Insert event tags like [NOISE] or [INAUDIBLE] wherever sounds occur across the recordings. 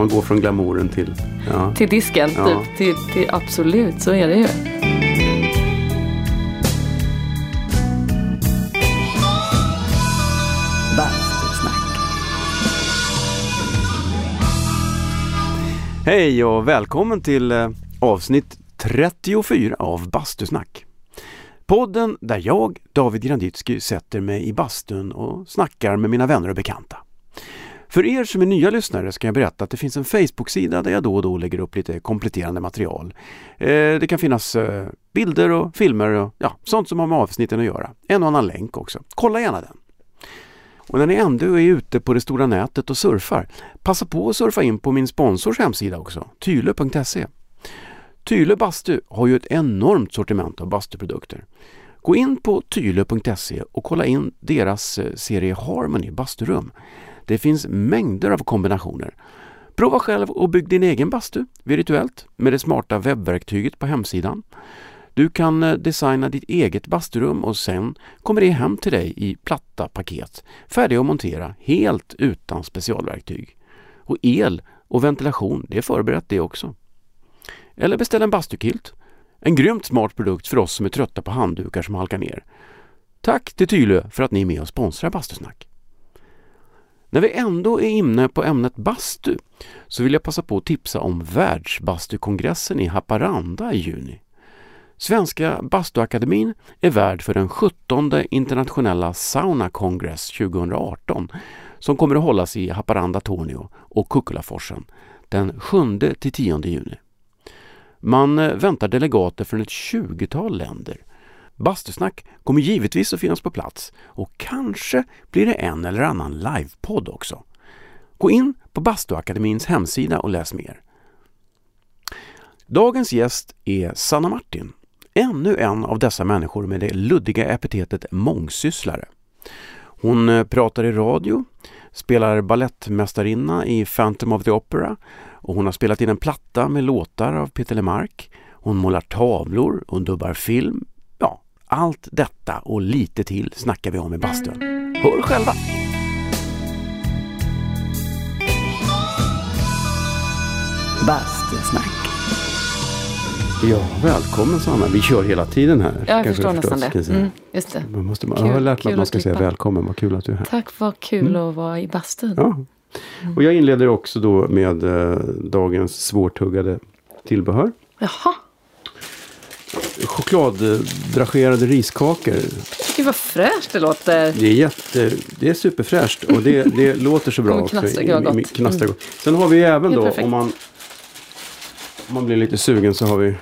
Man går från glamouren till... Ja. Till disken, Ja. typ. Till, till, absolut, så är det ju. Bastusnack. Hej och välkommen till eh, avsnitt 34 av Bastusnack. Podden där jag, David Granditsky, sätter mig i bastun och snackar med mina vänner och bekanta. För er som är nya lyssnare ska jag berätta att det finns en Facebook-sida där jag då och då lägger upp lite kompletterande material. Eh, det kan finnas eh, bilder och filmer och ja, sånt som har med avsnitten att göra. En och annan länk också. Kolla gärna den. Och när ni ändå är ute på det stora nätet och surfar, passa på att surfa in på min sponsors hemsida också, tyle.se. Tyle Bastu har ju ett enormt sortiment av bastuprodukter. Gå in på tyle.se och kolla in deras eh, serie Harmony basturum. Det finns mängder av kombinationer. Prova själv och bygg din egen bastu virtuellt med det smarta webbverktyget på hemsidan. Du kan eh, designa ditt eget basturum och sen kommer det hem till dig i platta paket, färdiga att montera helt utan specialverktyg. Och el och ventilation, det är förberett det också. Eller beställ en bastukilt. En grymt smart produkt för oss som är trötta på handdukar som halkar ner. Tack till Tylö för att ni är med och sponsrar Bastusnack. När vi ändå är inne på ämnet bastu så vill jag passa på att tipsa om Världsbastukongressen i Haparanda i juni. Svenska Bastuakademin är värd för den 17 internationella Sauna Congress 2018 som kommer att hållas i Haparanda Tornio och Kukkolaforsen den 7 till 10 juni. Man eh, väntar delegater från ett 20-tal länder. Bastusnack kommer givetvis att finnas på plats och kanske blir det en eller annan livepodd också. Gå in på Bastuakademins hemsida och läs mer. Dagens gäst är Sanna Martin. Ännu en av dessa människor med det luddiga epitetet mångsysslare. Hon eh, pratar i radio, spelar ballettmästarinna i Phantom of the Opera och hon har spelat in en platta med låtar av Peter Lemark. Hon målar tavlor, hon dubbar film. Ja, allt detta och lite till snackar vi om i bastun. Hör själva! Bastusnack. Ja, välkommen Sanna. Vi kör hela tiden här. Jag Kanske förstår nästan det. jag säga. Mm, just det. Man måste, Kul- jag har lärt mig att man att ska säga klippa. välkommen. Vad kul att du är här. Tack, vad kul att vara i bastun. Ja. Och jag inleder också då med eh, dagens svårtuggade tillbehör. Jaha, Chokladdragerade riskakor. gud vad fräscht det låter. Det är, jätte, det är superfräscht och det, det [LAUGHS] låter så bra också. knastra, gott. Mm. knastra gott. Sen har vi även Helt då perfekt. om man, om man blir lite sugen så har vi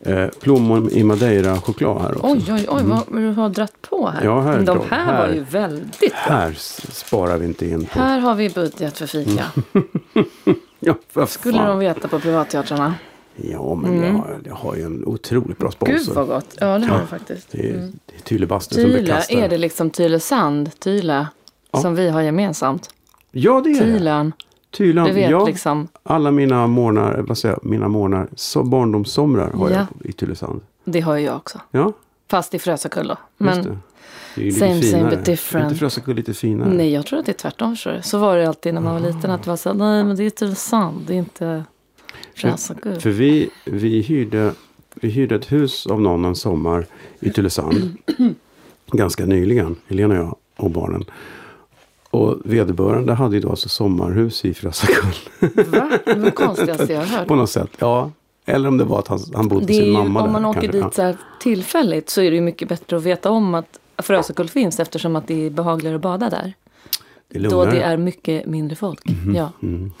eh, plommon i madeira choklad här också. Oj, oj, oj, vad du har dratt på här. Ja, här De här, Här. var ju väldigt bra. Här sparar vi inte in på. Här har vi budget för fika. [LAUGHS] Ja, vad Skulle fan. de veta på privatteatrarna. Ja, men jag, jag har ju en otroligt bra sponsor. Mm. Gud vad gott. Ja, det har du faktiskt. Det är, Mm. det är Tyle Bastu som Tyle, bekastar. är det liksom Tylösand, Tyle, Ja. som vi har gemensamt? Ja, det är det. Tylen, Tylan. du vet ja, liksom. Alla mina månader, vad säger jag, mina månader, så barndomssomrar har Ja. jag i Tylösand. Det har jag också. Ja, Fast i Frösakull då. just Men det. Det är ju same, lite same, but different. Är inte Frösakull lite finare? nej, jag tror att det är tvärtom. Så var det alltid när man var liten. Att det var så nej men det är Tylösand, det är inte Frösakull. För vi, vi, hyrde, vi hyrde ett hus av någon en sommar i Tylösand. [CLEARS THROAT] ganska nyligen, Helena och jag och barnen. Och vederbörande hade ju då alltså sommarhus i Frösakull. Va? Det var det konstigaste jag har hört. [LAUGHS] På något sätt, ja. Eller om det var att han, han bodde med sin ju, mamma om där. man åker kanske. dit så här tillfälligt så är det ju mycket bättre att veta om att Frösakull finns eftersom att det är behagligare att bada där. det är Då det är mycket mindre folk. Ja. Mm.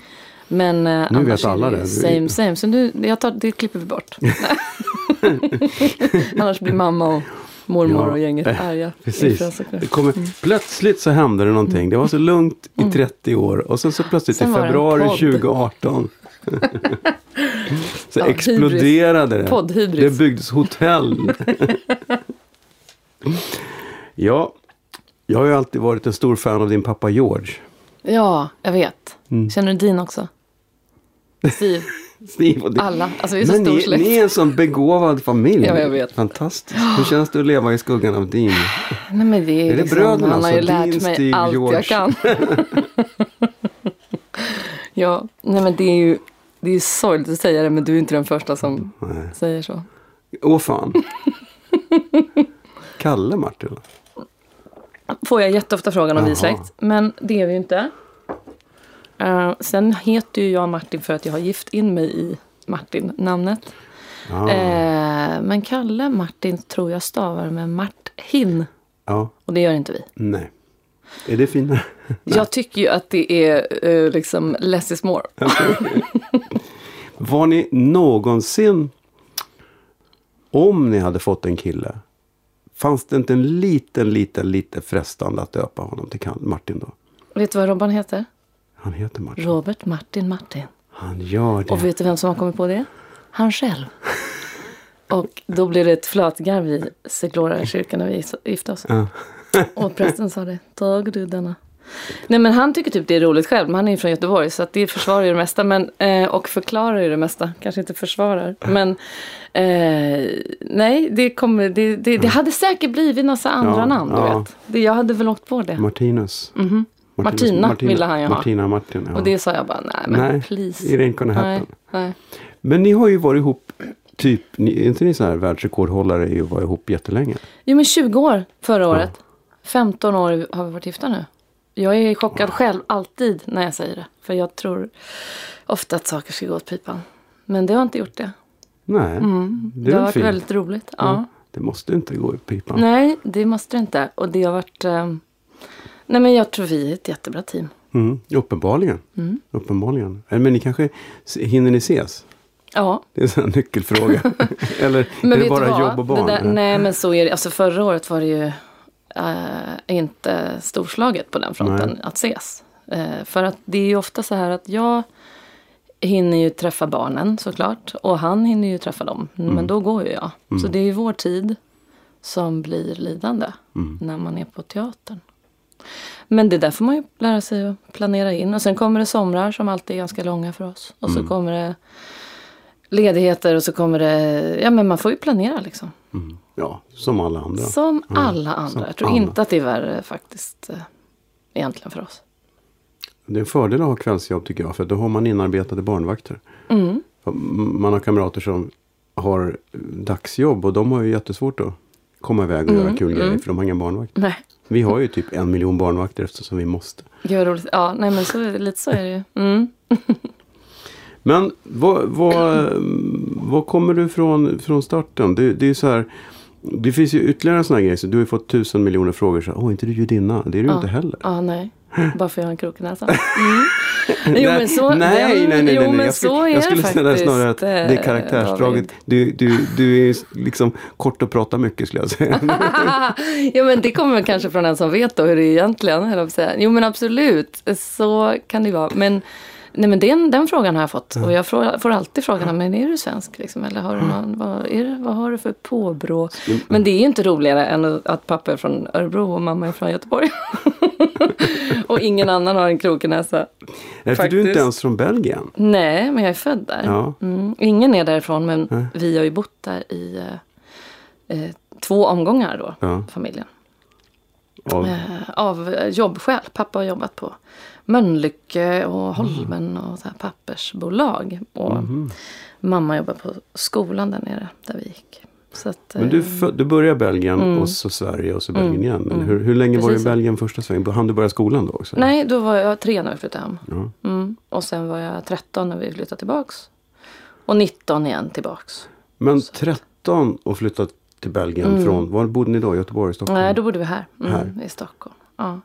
Men eh, Nu annars vet alla är det. det. Same same. Så nu, jag tar, det klipper vi bort. [LAUGHS] annars blir mamma och mormor Ja, och gänget eh, arga. Precis. Det kommer, Plötsligt så hände det någonting. Det var så lugnt i 30 år. Och sen så plötsligt Mm. Sen i februari podd. 2018. [LAUGHS] så Ja, exploderade det. Poddhybris. Det byggdes hotell. [LAUGHS] ja, jag har ju alltid varit en stor fan av din pappa George. Ja, jag vet. Mm. Känner du din också? Steve, [LAUGHS] Steve alla. Alltså vi är så Men stor ni, släkt. ni är en sån begåvad familj. Ja, jag vet. Fantastiskt. Hur känns det att leva i skuggan av din? Nej, men det är, Är det liksom, bröderna Han har ju alltså? lärt Din, mig Steve, allt George? jag kan. [LAUGHS] Ja, nej men det är ju det är sorgligt att säga det men du är inte den första som Nej. säger så. Åh fan. [LAUGHS] Kalle Martin. Får jag jätteofta frågan om vi är släkt. Men det är vi ju inte. Eh, sen heter ju jag Martin för att jag har gift in mig i Martin-namnet. Eh, men Kalle Martin tror jag stavar med Martin. ja. Och det gör inte vi. Nej. Är det finare? [LAUGHS] Jag tycker ju att det är eh, liksom less is more. Var ni någonsin, om ni hade fått en kille, fanns det inte en liten, liten, lite frestande att döpa honom till Martin då? Vet du vad Robban heter? Han heter Martin. Robert Martin Martin. Han gör det. Och vet du vem som har kommit på det? Han själv. Och då blev det ett flötgarv i Seglora-kyrkan när vi gifte oss. Ja. [LAUGHS] Och prästen sa det, tag du denna. Nej men han tycker typ det är roligt själv, men han är ju från Göteborg så att det försvarar ju det mesta. Men, eh, och förklarar ju det mesta, kanske inte försvarar. Men eh, nej, det, kommer, det, det, det hade säkert blivit massa andra Ja, namn du ja. vet. Det, jag hade väl åkt på det. Martinus. Mhm. Martinus- Martina ville han ju ha. Martina Martin, ja. Och det sa jag bara, nej men Nej, please. it ain't gonna nej, happen. nej. Men ni har ju varit ihop, typ, ni, är inte ni så här världsrekordhållare i att vara ihop jättelänge? Jo men 20 år förra året. 15 år har vi varit gifta nu. Jag är chockad själv alltid när jag säger det. För jag tror ofta att saker ska gå åt pipan. Men det har inte gjort det. Nej, Mm. det Det, har varit fint. väldigt roligt. Ja. Ja. Det måste inte gå i pipan. Nej, det måste det inte. Och det har varit... Eh... Nej men jag tror vi är ett jättebra team. Mm, uppenbarligen. Mm. Uppenbarligen. Eh, Men ni kanske, hinner ni ses? Ja, Det är en nyckelfråga. [LAUGHS] Eller [LAUGHS] men är det bara vad? jobb och barn? Där, nej men så är det. Alltså förra året var det ju eh, inte storslaget på den fronten Nej. att ses. Eh, för att det är ju ofta så här att jag hinner ju träffa barnen såklart. Och han hinner ju träffa dem. Mm. Men då går ju jag. Så det är ju vår tid som blir lidande Mm. när man är på teatern. Men det där får man ju lära sig att planera in. Och sen kommer det somrar som alltid är ganska långa för oss. Och Mm. så kommer det ledigheter och så kommer det... Ja men man får ju planera liksom. Mm. Ja, som alla andra. Som Ja, alla som andra. Jag tror alla. inte att det är värre faktiskt. eh, Egentligen för oss. Det är en fördel att ha kvällsjobb tycker jag. För då har man inarbetade barnvakter. Mm. Man har kamrater som har dagsjobb och de har ju jättesvårt att komma iväg och Mm, göra kul grejer. mm. För de har ingen barnvakt. Nej, Vi har ju typ en miljon barnvakter eftersom vi måste. gud roligt. Ja, nej men så, lite så är det ju. Mm. [LAUGHS] Men vad, vad, vad kommer du från, från starten? Det, det är så här. Det finns ju ytterligare en sån här grej. Så du har ju fått tusen miljoner frågor. Så, Åh, inte du judinna? Det är du Ja. inte heller. Ja, nej. Bara för jag har en krok i näsan. [LAUGHS] Mm. Jo, men så, nej, nej, nej, nej, jo, nej. jag skulle, så jag skulle det säga snarare att det är eh, karaktärsdraget. Du, du, du är liksom kort och pratar mycket skulle jag säga. [LAUGHS] jo men det kommer kanske från en som vet då hur det är egentligen. att. Jo men absolut, så kan det vara. Men, nej, men den, den frågan har jag fått. Och jag får, får alltid frågan, men är du svensk? Liksom? Eller har du någon, vad, är vad har du för påbrå? Men det är ju inte roligare än att pappa är från Örebro och mamma är från Göteborg. [LAUGHS] och ingen annan har en krokig näsa. För du är inte ens från Belgien. Nej, men jag är född där. Ja. Mm. Ingen är därifrån, men Nej. vi har ju bott där i eh, eh, två omgångar då, Ja. familjen. Av, Eh, av jobbskäl. Pappa har jobbat på Mölnlycke och Holmen och så pappersbolag. Och Mhm. mamma jobbar på skolan där nere, där vi gick. Att, Men du, eh, du började Belgien Mm. och så Sverige och så Belgien Mm, igen. Men mm. hur, hur länge var du i Precis. Belgien första svängen? Hann du börja skolan då också? Nej, då var jag tre när vi flyttade hem. Ja. Mm. Och sen var jag 13 när vi flyttade tillbaks. Och 19 igen tillbaks. Men Så att- 13 och flyttat till Belgien Mm. från, var bodde ni då? Göteborg, Stockholm? Nej, då bodde vi här, mm, Här. i Stockholm. Ja.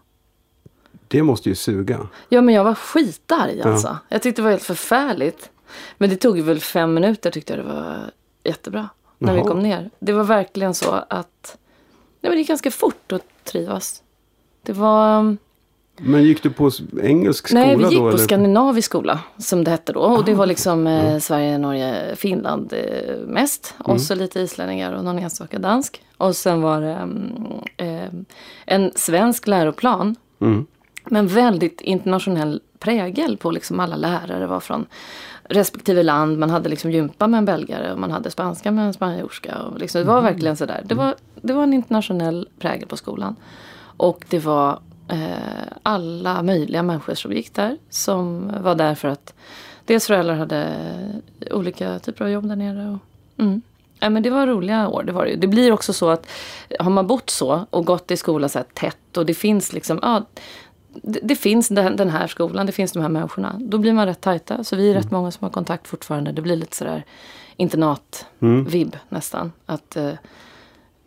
Det måste ju suga. ja, men jag var skitarg alltså. Jag tyckte det var helt förfärligt. Men det tog väl fem minuter tyckte jag det var jättebra. När Jaha. vi kom ner. Det var verkligen så att nej, men det gick ganska fort att trivas. Det var... Men gick du på engelsk skola Nej, vi gick då? på eller? skandinavisk skola som det hette då. Och det var liksom eh, Sverige, Norge, Finland eh, mest. Mm. Och så lite islänningar och någon enstaka dansk. Och sen var det mm, eh, en svensk läroplan. Mm. Men väldigt internationell prägel på liksom alla lärare var från respektive land. Man hade liksom gympa med en belgare och man hade spanska med en spanjorska. Och liksom, det var verkligen sådär. Det var, det var en internationell prägel på skolan. Och det var eh, alla möjliga människor som gick där. Som var där för att deras föräldrar hade olika typer av jobb där nere. Och, mm. ja, men det var roliga år. Det, var det. det blir också så att har man bott så och gått i skola så tätt och det finns liksom, ja, det, det finns den, den, här skolan, det finns de här människorna. Då blir man rätt tajta. Så vi är mm. rätt många som har kontakt fortfarande. Det blir lite sådär internat-vibb mm. nästan. Att eh,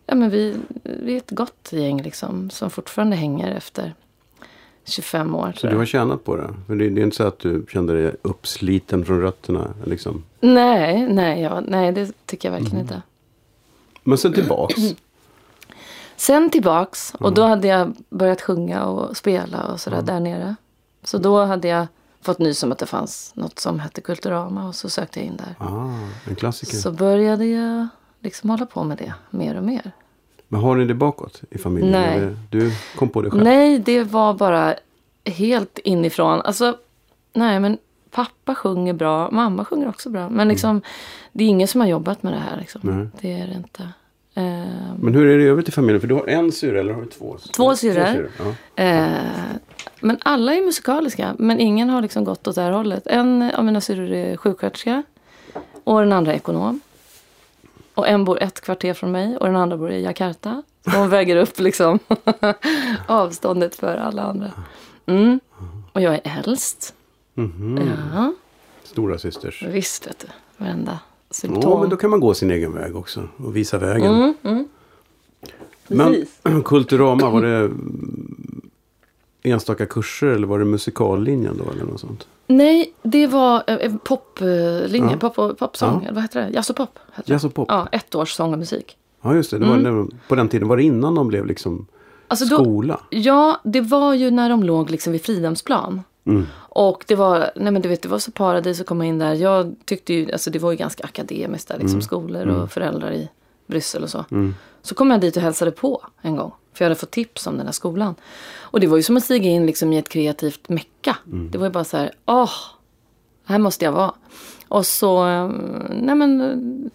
ja, men vi, vi är ett gott gäng liksom, som fortfarande hänger efter 25 år. Så du har tjänat på det? För det, det är inte så att du kände dig uppsliten från rötterna? Liksom. Nej, nej, ja, nej, det tycker jag verkligen mm. inte. Men sen tillbaks? [CLEARS THROAT] Sen tillbaks och då hade jag börjat sjunga och spela och sådär mm. där nere. Så då hade jag fått nys om att det fanns något som hette Kulturama och så sökte jag in där. Ah, en klassiker. Så började jag liksom hålla på med det mer och mer. Men har ni det bakåt i familjen? Nej. Du kom på det själv? Nej, det var bara helt inifrån. Alltså, nej men pappa sjunger bra, mamma sjunger också bra. Men liksom, mm. det är ingen som har jobbat med det här. Liksom. Det är det inte. Um, men hur är det i övrigt i familjen? För du har en syrra eller har du två? Två syrror. Ja. Uh, men alla är musikaliska. Men ingen har liksom gått åt det här hållet. En av mina syrror är sjuksköterska. Och den andra är ekonom. Och en bor ett kvarter från mig och den andra bor i Jakarta. Så hon väger upp liksom [LAUGHS] avståndet för alla andra. Mm. Och jag är äldst. Mm -hmm. Ja. Stora systers. Visst vet du. Varenda symptom. Ja, men då kan man gå sin egen väg också och visa vägen. Mm, mm. Men [CLEARS THROAT] Kulturama, var det enstaka kurser eller var det musikallinjen då? Eller något sånt? Nej, det var eh, poplinje, ja. pop, popsång, ja. vad heter det? Jazz och pop. Jazz och pop. Ja, ett års sång och musik. Ja, just det. det var, mm. På den tiden, var det innan de blev liksom alltså skola? Då, ja, det var ju när de låg liksom vid Fridhemsplan. Mm. Och det var, nej men du vet, det var så paradis att komma in där. Jag tyckte ju, alltså det var ju ganska akademiskt där, liksom mm. skolor och mm. föräldrar i Bryssel och så. Mm. Så kom jag dit och hälsade på en gång. För jag hade fått tips om den här skolan. Och det var ju som att stiga in liksom i ett kreativt mecka. Mm. Det var ju bara så här, åh, här måste jag vara. Och så, eh, nej men.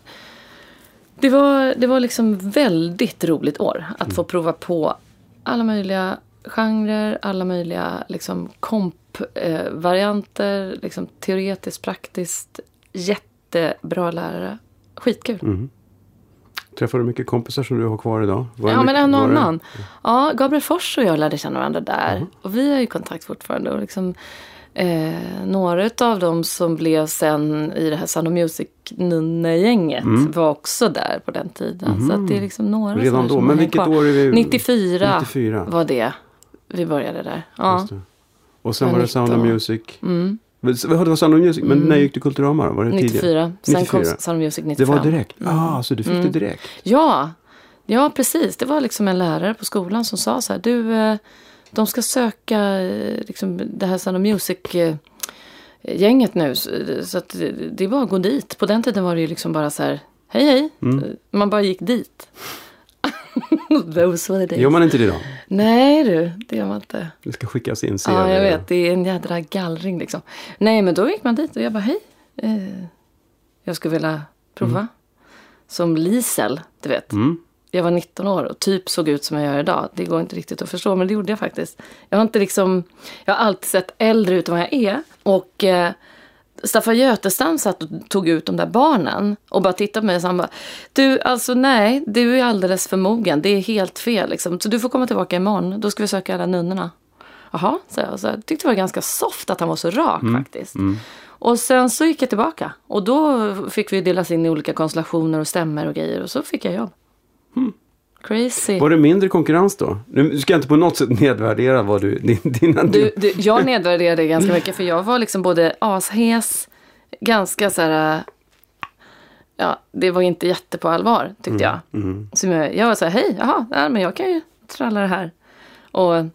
Det var, det var liksom väldigt roligt år att mm. få prova på alla möjliga genrer, alla möjliga liksom kompvarianter, eh, liksom teoretiskt, praktiskt. Jättebra lärare. Skitkul. Mm. Träffar du mycket kompisar som du har kvar idag? Var ja, men en och annan. Ja, Gabriel Fors och jag lärde känna varandra där. Mm. Och vi har ju kontakt fortfarande. Och liksom, eh, några av dem som blev sen i det här Sound of Music-gänget mm. var också där på den tiden. Mm. Så att det är liksom några Redan då? Men vilket kvar. år är vi? 94, 94, var det vi började där. Ja. Och sen var det Sound of Music. Mm. Det var Sound of Music, men mm. när gick du Kulturama då? Var det 94. Tidigare? Sen 94. kom Sound of Music 95. Det var direkt? Mm. Ah, så du fick mm. det direkt? Ja. ja, precis. Det var liksom en lärare på skolan som sa så här. Du, eh, de ska söka eh, liksom, det här Sound of Music eh, gänget nu. Så att det är bara att gå dit. På den tiden var det ju liksom bara så här. Hej hej. Mm. Man bara gick dit. Those were the days. Gör man inte det då? Nej du, det gör man inte. Det ska skickas in CV. Ja, jag vet. Det är en jädra gallring liksom. Nej, men då gick man dit och jag bara hej. Eh, jag skulle vilja prova. Mm. Som Lisel, du vet. Mm. Jag var 19 år och typ såg ut som jag gör idag. Det går inte riktigt att förstå, men det gjorde jag faktiskt. Jag har inte liksom... Jag har alltid sett äldre ut än vad jag är. Och... Eh, Staffan Götestam satt och tog ut de där barnen och bara tittade på mig och sa bara, du alltså nej, du är alldeles för mogen, det är helt fel liksom. Så du får komma tillbaka imorgon, då ska vi söka alla nunnorna. Jaha, så jag. Så jag tyckte det var ganska soft att han var så rak mm. faktiskt. Mm. Och sen så gick jag tillbaka och då fick vi delas in i olika konstellationer och stämmer och grejer och så fick jag jobb. Mm. Crazy. Var det mindre konkurrens då? Nu ska jag inte på något sätt nedvärdera vad du... Din, dina, du, du jag nedvärderade ganska mycket för jag var liksom både ashes, ganska så här... Ja, det var inte jätte på allvar tyckte mm, jag. Mm. Så jag, jag var så här, hej, jaha, ja, men jag kan ju tralla det här. Och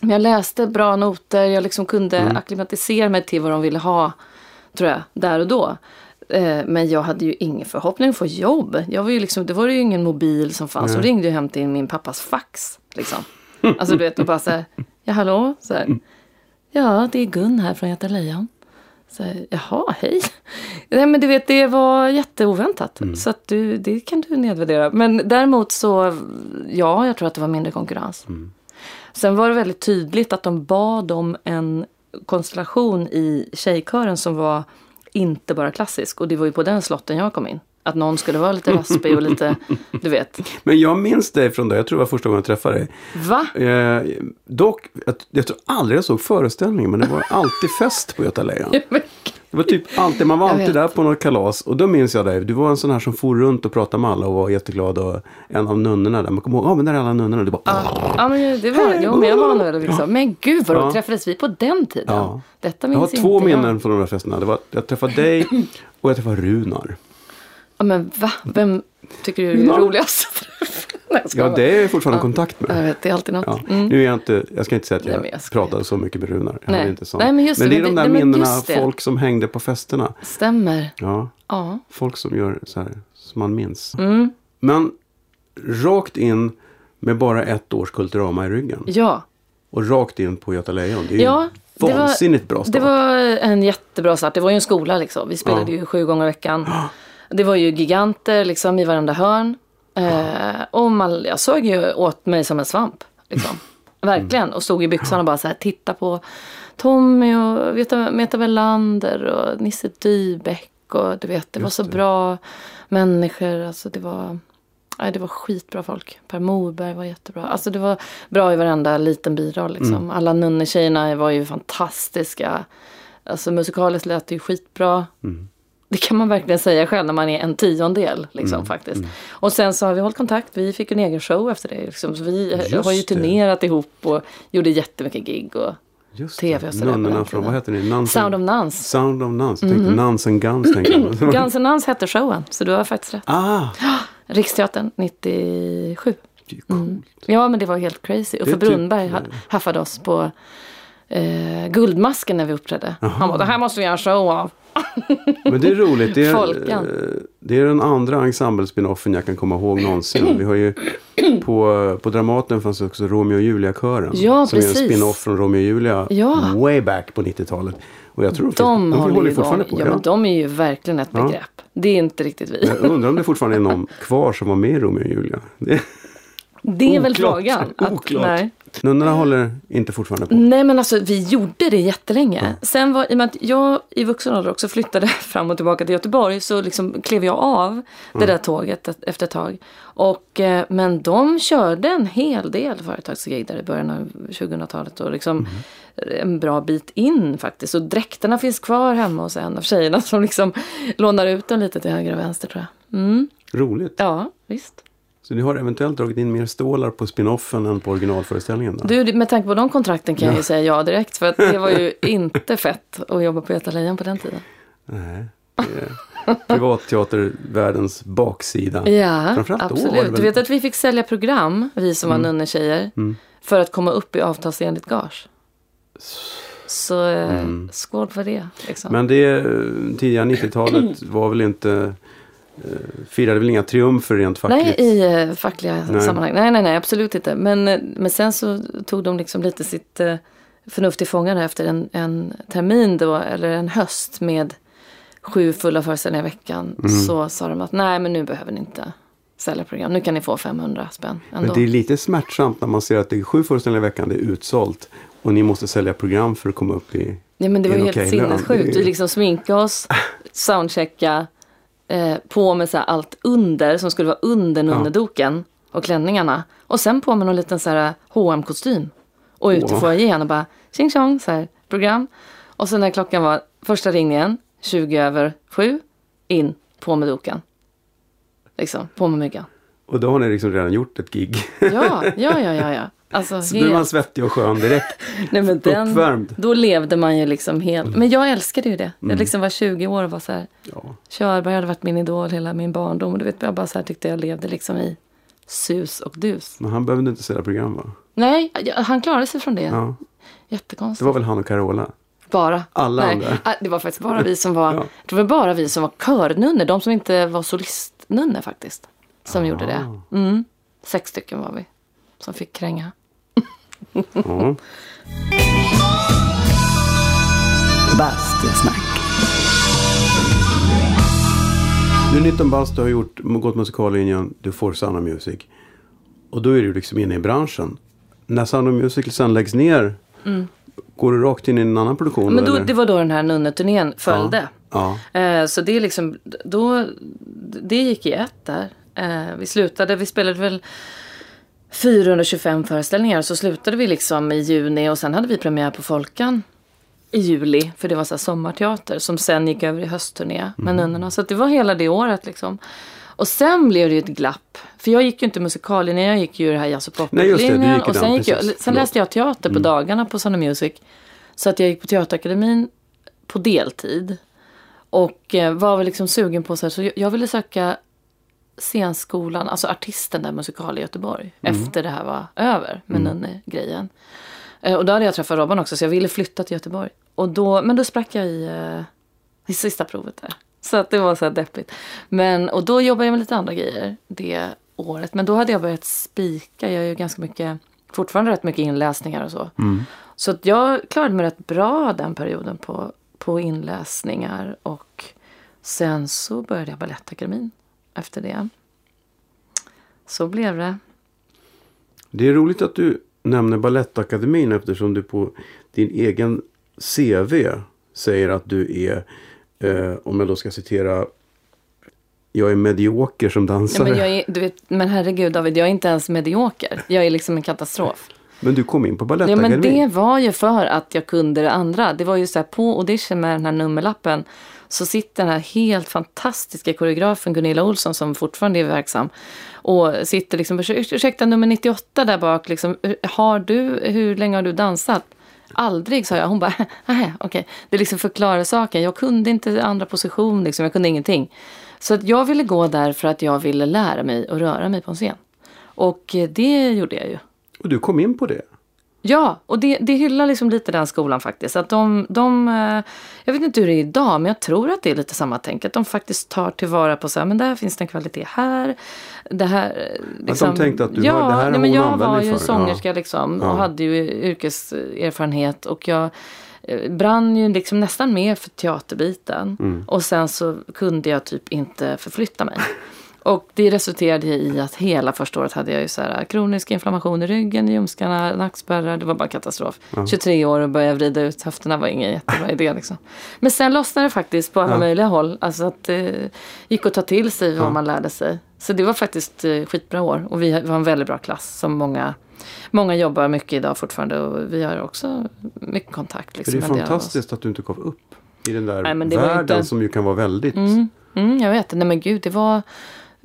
jag läste bra noter, jag liksom kunde mm. acklimatisera mig till vad de ville ha, tror jag, där och då. Eh, men jag hade ju ingen förhoppning att få jobb. Jag var ju liksom, det var ju ingen mobil som fanns. Så ringde jag hem till min pappas fax. Liksom. Alltså du vet, och bara så här, ja hallå? Så här, ja, det är Gun här från Göta Lejon. Så här, Jaha, hej. Nej men du vet, det var jätteoväntat. Mm. Så att du, det kan du nedvärdera. Men däremot så, ja, jag tror att det var mindre konkurrens. Mm. Sen var det väldigt tydligt att de bad om en konstellation i tjejkören som var inte bara klassisk. Och det var ju på den slotten jag kom in. Att någon skulle vara lite raspig och lite, [LAUGHS] du vet. Men jag minns dig från det, jag tror det var första gången jag träffade dig. Va? Eh, dock, jag, jag tror aldrig jag såg föreställningen, men det var alltid fest på Göta Lejon. [LAUGHS] Det var typ alltid, man var Jag alltid där på något kalas. Och då minns jag dig, du var en sån här som for runt och pratade med alla och var jätteglad. Och en av nunnorna där, man kommer ihåg, ja men där är alla nunnorna. Du bara, Ja, ja men det var, jo, men jag var nog liksom. Men gud vad Ja. träffades vi på den tiden? Ja. Detta jag minns har två jag. minnen från de där festerna. Det var, jag träffade dig [LAUGHS] och jag träffade Runar. Ja, men va? Vem tycker du är Ja. roligast? Nej, Ja, det är jag fortfarande Ja. kontakt med. Jag vet, det är alltid något. Ja. Mm. Nu är jag inte, jag ska inte säga att Nej, jag, men jag pratade så mycket med Runar. Jag Nej. inte sån. Nej, men just det, det är men de där nej, men minnena, folk som hängde på festerna. Stämmer. Ja, Ja. folk som gör så här, som man minns. Mm. Men rakt in med bara ett års Kulturama i ryggen. Ja. Och rakt in på Göta Lejon. Det är Ja, ju det var- vansinnigt bra start. Det var en jättebra start. Det var ju en skola liksom. Vi spelade Ja. ju sju gånger i veckan. Det var ju giganter liksom i varenda hörn. Eh, och man, jag såg ju åt mig som en svamp. Liksom. [LAUGHS] Verkligen. Och stod i byxan och bara så här titta på Tommy och Meta, Meta Welander och Nisse Dybeck. Och du vet, det var så det. bra människor. Alltså det var... Nej, det var skitbra folk. Per Morberg var jättebra. Alltså det var bra i varenda liten biroll. Liksom. Mm. Alla nunnetjejerna var ju fantastiska. Alltså musikaliskt lät det ju skitbra. Mm. Det kan man verkligen säga själv när man är en tiondel. Liksom, Mm, faktiskt. Och sen så har vi hållit kontakt. Vi fick en egen show efter det. Liksom. Så vi Just har ju det. turnerat ihop och gjorde jättemycket gig. Och Just TV det. och sådär Nunnorna från, vad heter ni? Nuns Sound of Nuns. Sound of Nuns. Jag tänkte Nuns and Guns. tänkte. [CLEARS THROAT] Guns N' Nuns hette showen. Så du har faktiskt rätt. ah, [GASPS] Riksteatern 97. det är coolt. Ja, men det var helt crazy. Uffe Det typ- Brunnberg ha- haffade oss på eh, Guldmasken när vi uppträdde. Han bara, det här måste vi göra en show av. [LAUGHS] Men det är roligt. Det är, eh, det är den andra ensemblespinoffen jag kan komma ihåg någonsin. Vi har ju [CLEARS THROAT] på, på Dramaten fanns också Romeo och Julia-kören. Ja, som är en precis. spin-off från Romeo och Julia Ja. way back på 90-talet. Och jag tror De, de, håller ju fortfarande på. Ja, Ja, men de är ju verkligen ett Ja. begrepp. Det är inte riktigt vi. Jag undrar om det fortfarande är någon kvar som var med i Romeo och Julia. [LAUGHS] Det, Det är väl Oklart. frågan. Att, Oklart. nej. Nunnorna håller inte fortfarande på. nej, men alltså vi gjorde det jättelänge. Sen var, i och med att jag i vuxen ålder också flyttade [LAUGHS] fram och tillbaka till Göteborg så liksom klev jag av det där tåget efter ett tag. Och, eh, men de körde en hel del företagsgig där i början av 2000-talet och liksom en bra bit in faktiskt. Och dräkterna finns kvar hemma hos en av tjejerna [LAUGHS] som liksom lånar ut dem lite till höger och vänster tror jag. Mm. Roligt. Ja, visst. Så ni har eventuellt dragit in mer stålar på spinoffen än på originalföreställningen? Då? Du, med tanke på de kontrakten kan jag ju säga ja direkt. För att det var ju [LAUGHS] inte fett att jobba på Göta Lejon på den tiden. Nej, privatteatervärldens baksida. Ja, Framförallt då absolut. väl- Du vet att vi fick sälja program, vi som var nunnetjejer, Mm. för att komma upp i avtalsenligt gage. Så eh, skål för det. Liksom. Mm. Men det eh, tidiga 90-talet var väl inte firade väl inga triumfer rent fackligt? Nej, i eh, fackliga Nej. sammanhang. Nej, nej, nej, absolut inte. Men, eh, men sen så tog de liksom lite sitt eh, förnuft i fångarna efter en, en termin då, eller en höst med sju fulla föreställningar i veckan. Mm. Så sa de att nej, men nu behöver ni inte sälja program. Nu kan ni få 500 spänn ändå. Men det är lite smärtsamt när man ser att det är sju föreställningar i veckan, det är utsålt. Och ni måste sälja program för att komma upp i... Ja men det var helt lön. sinnessjukt. Vi liksom sminka oss, [LAUGHS] soundchecka, eh, på med så allt under som skulle vara under nunnedoken och klänningarna. Och sen på med någon liten så här hm kostym Och ut i Åh. foajén och bara tjing tjong så här program. Och sen när klockan var första ringningen, 20 över sju, in, på med doken. Liksom, på med myggan. Och då har ni liksom redan gjort ett gig. Ja, ja, ja, ja. ja. Alltså, Så blir man helt, svettig och skön direkt. [LAUGHS] nej, men den, uppvärmd. Då levde man ju liksom helt. Men jag älskade ju det. Mm. Jag liksom var 20 år och var så här. Ja. Körberg hade varit min idol hela min barndom. Och du vet, jag bara så här tyckte jag levde liksom i sus och dus. Men han behövde inte sälja program va? Nej, han klarade sig från det. Ja. Jättekonstigt. Det var väl han och Carola? Bara. Alla Nej, andra. ah, Det var faktiskt bara vi som var, [LAUGHS] Ja. det var bara vi som var körnunnor. De som inte var solistnunnor faktiskt. Som Ah. gjorde det. Mm. Sex stycken var vi. Som fick kränga. Ja. Bastusnack. Du är 19 bast, du har gjort, gått musikallinjen, du får Sound of Music. Och då är du liksom inne i branschen. när Sound of Music sen läggs ner, går du rakt in i en annan produktion? Mm. Men då, det var då den här nunneturnén följde. Ja. Eh, så det är liksom, då, det gick i ett där. Eh, vi slutade, vi spelade väl 425 föreställningar. Så slutade vi liksom i juni och sen hade vi premiär på Folkan i juli. För det var så här sommarteater som sen gick över i höstturné med Mm. nunnorna. Så det var hela det året liksom. Och sen blev det ju ett glapp. För jag gick ju inte musikallinjen, jag gick ju det här jazz och poplinjen. Och sen, gick jag, sen Förlåt. läste jag teater på dagarna på Sound Music. Så att jag gick på Teaterakademin på deltid. Och eh, var väl liksom sugen på så här, så jag ville söka scenskolan, alltså artisten där musikal i Göteborg. Efter det här var över med Nunne-grejen. Eh, och då hade jag träffat Robban också så jag ville flytta till Göteborg. Och då, men då sprack jag i, eh, i sista provet där. Så att det var så här deppigt. Men, och då jobbade jag med lite andra grejer det året. Men då hade jag börjat spika. Jag gör ganska mycket, fortfarande rätt mycket inläsningar och så. Så att jag klarade mig rätt bra den perioden på, på inläsningar. Och sen så började jag Balettakademin efter det. Så blev det. Det är roligt att du nämner Balettakademin eftersom du på din egen CV säger att du är, eh, om jag då ska citera, jag är medioker som Ja, dansare. men, jag är, du vet, men herregud David, jag är inte ens medioker. Jag är liksom en katastrof. Men du kom in på Ja, Balettakademin. men det var ju för att jag kunde det andra. Det var ju så här på audition med den här nummerlappen så sitter den här helt fantastiska koreografen Gunilla Olsson som fortfarande är verksam och sitter liksom, ursäkta nummer 98 där bak, liksom, har du, hur länge har du dansat? Aldrig, sa jag. Hon bara, [LAUGHS] nej, okej. Det liksom förklarar saken. Jag kunde inte andra position, liksom. jag kunde ingenting. Så att jag ville gå där för att jag ville lära mig att röra mig på en scen. Och eh, det gjorde jag ju. Och du kom in på det. Ja, och det, det hyllar liksom lite den skolan faktiskt. Att de, de, eh, jag vet inte hur det är idag, men jag tror att det är lite samma tänk. Att de faktiskt tar tillvara på så här, men där finns det en kvalitet här. Det här eh, liksom, tänkte att du ja, har- det här nej, men Jag var ju för, sångerska ja. liksom Ja. och hade ju yrkeserfarenhet. Och jag eh, brann ju liksom nästan mer för teaterbiten. Mm. Och sen så kunde jag typ inte förflytta mig. Och det resulterade i att hela första året hade jag ju så här kronisk inflammation i ryggen, i ljumskarna, nackspärrar. Det var bara katastrof. 23 år och börja vrida ut höfterna var ingen jättebra idé liksom. Men sen lossnade det faktiskt på alla Ja. möjliga håll. Alltså att det gick att ta till sig vad man lärde sig. Så det var faktiskt eh, skitbra år. Och vi var en väldigt bra klass som många, många jobbar mycket idag fortfarande. Och vi har också mycket kontakt. Liksom, det är fantastiskt att du inte gav upp i den där Nej, världen inte- som ju kan vara väldigt... Mm, mm, jag vet. Nej men gud, det var...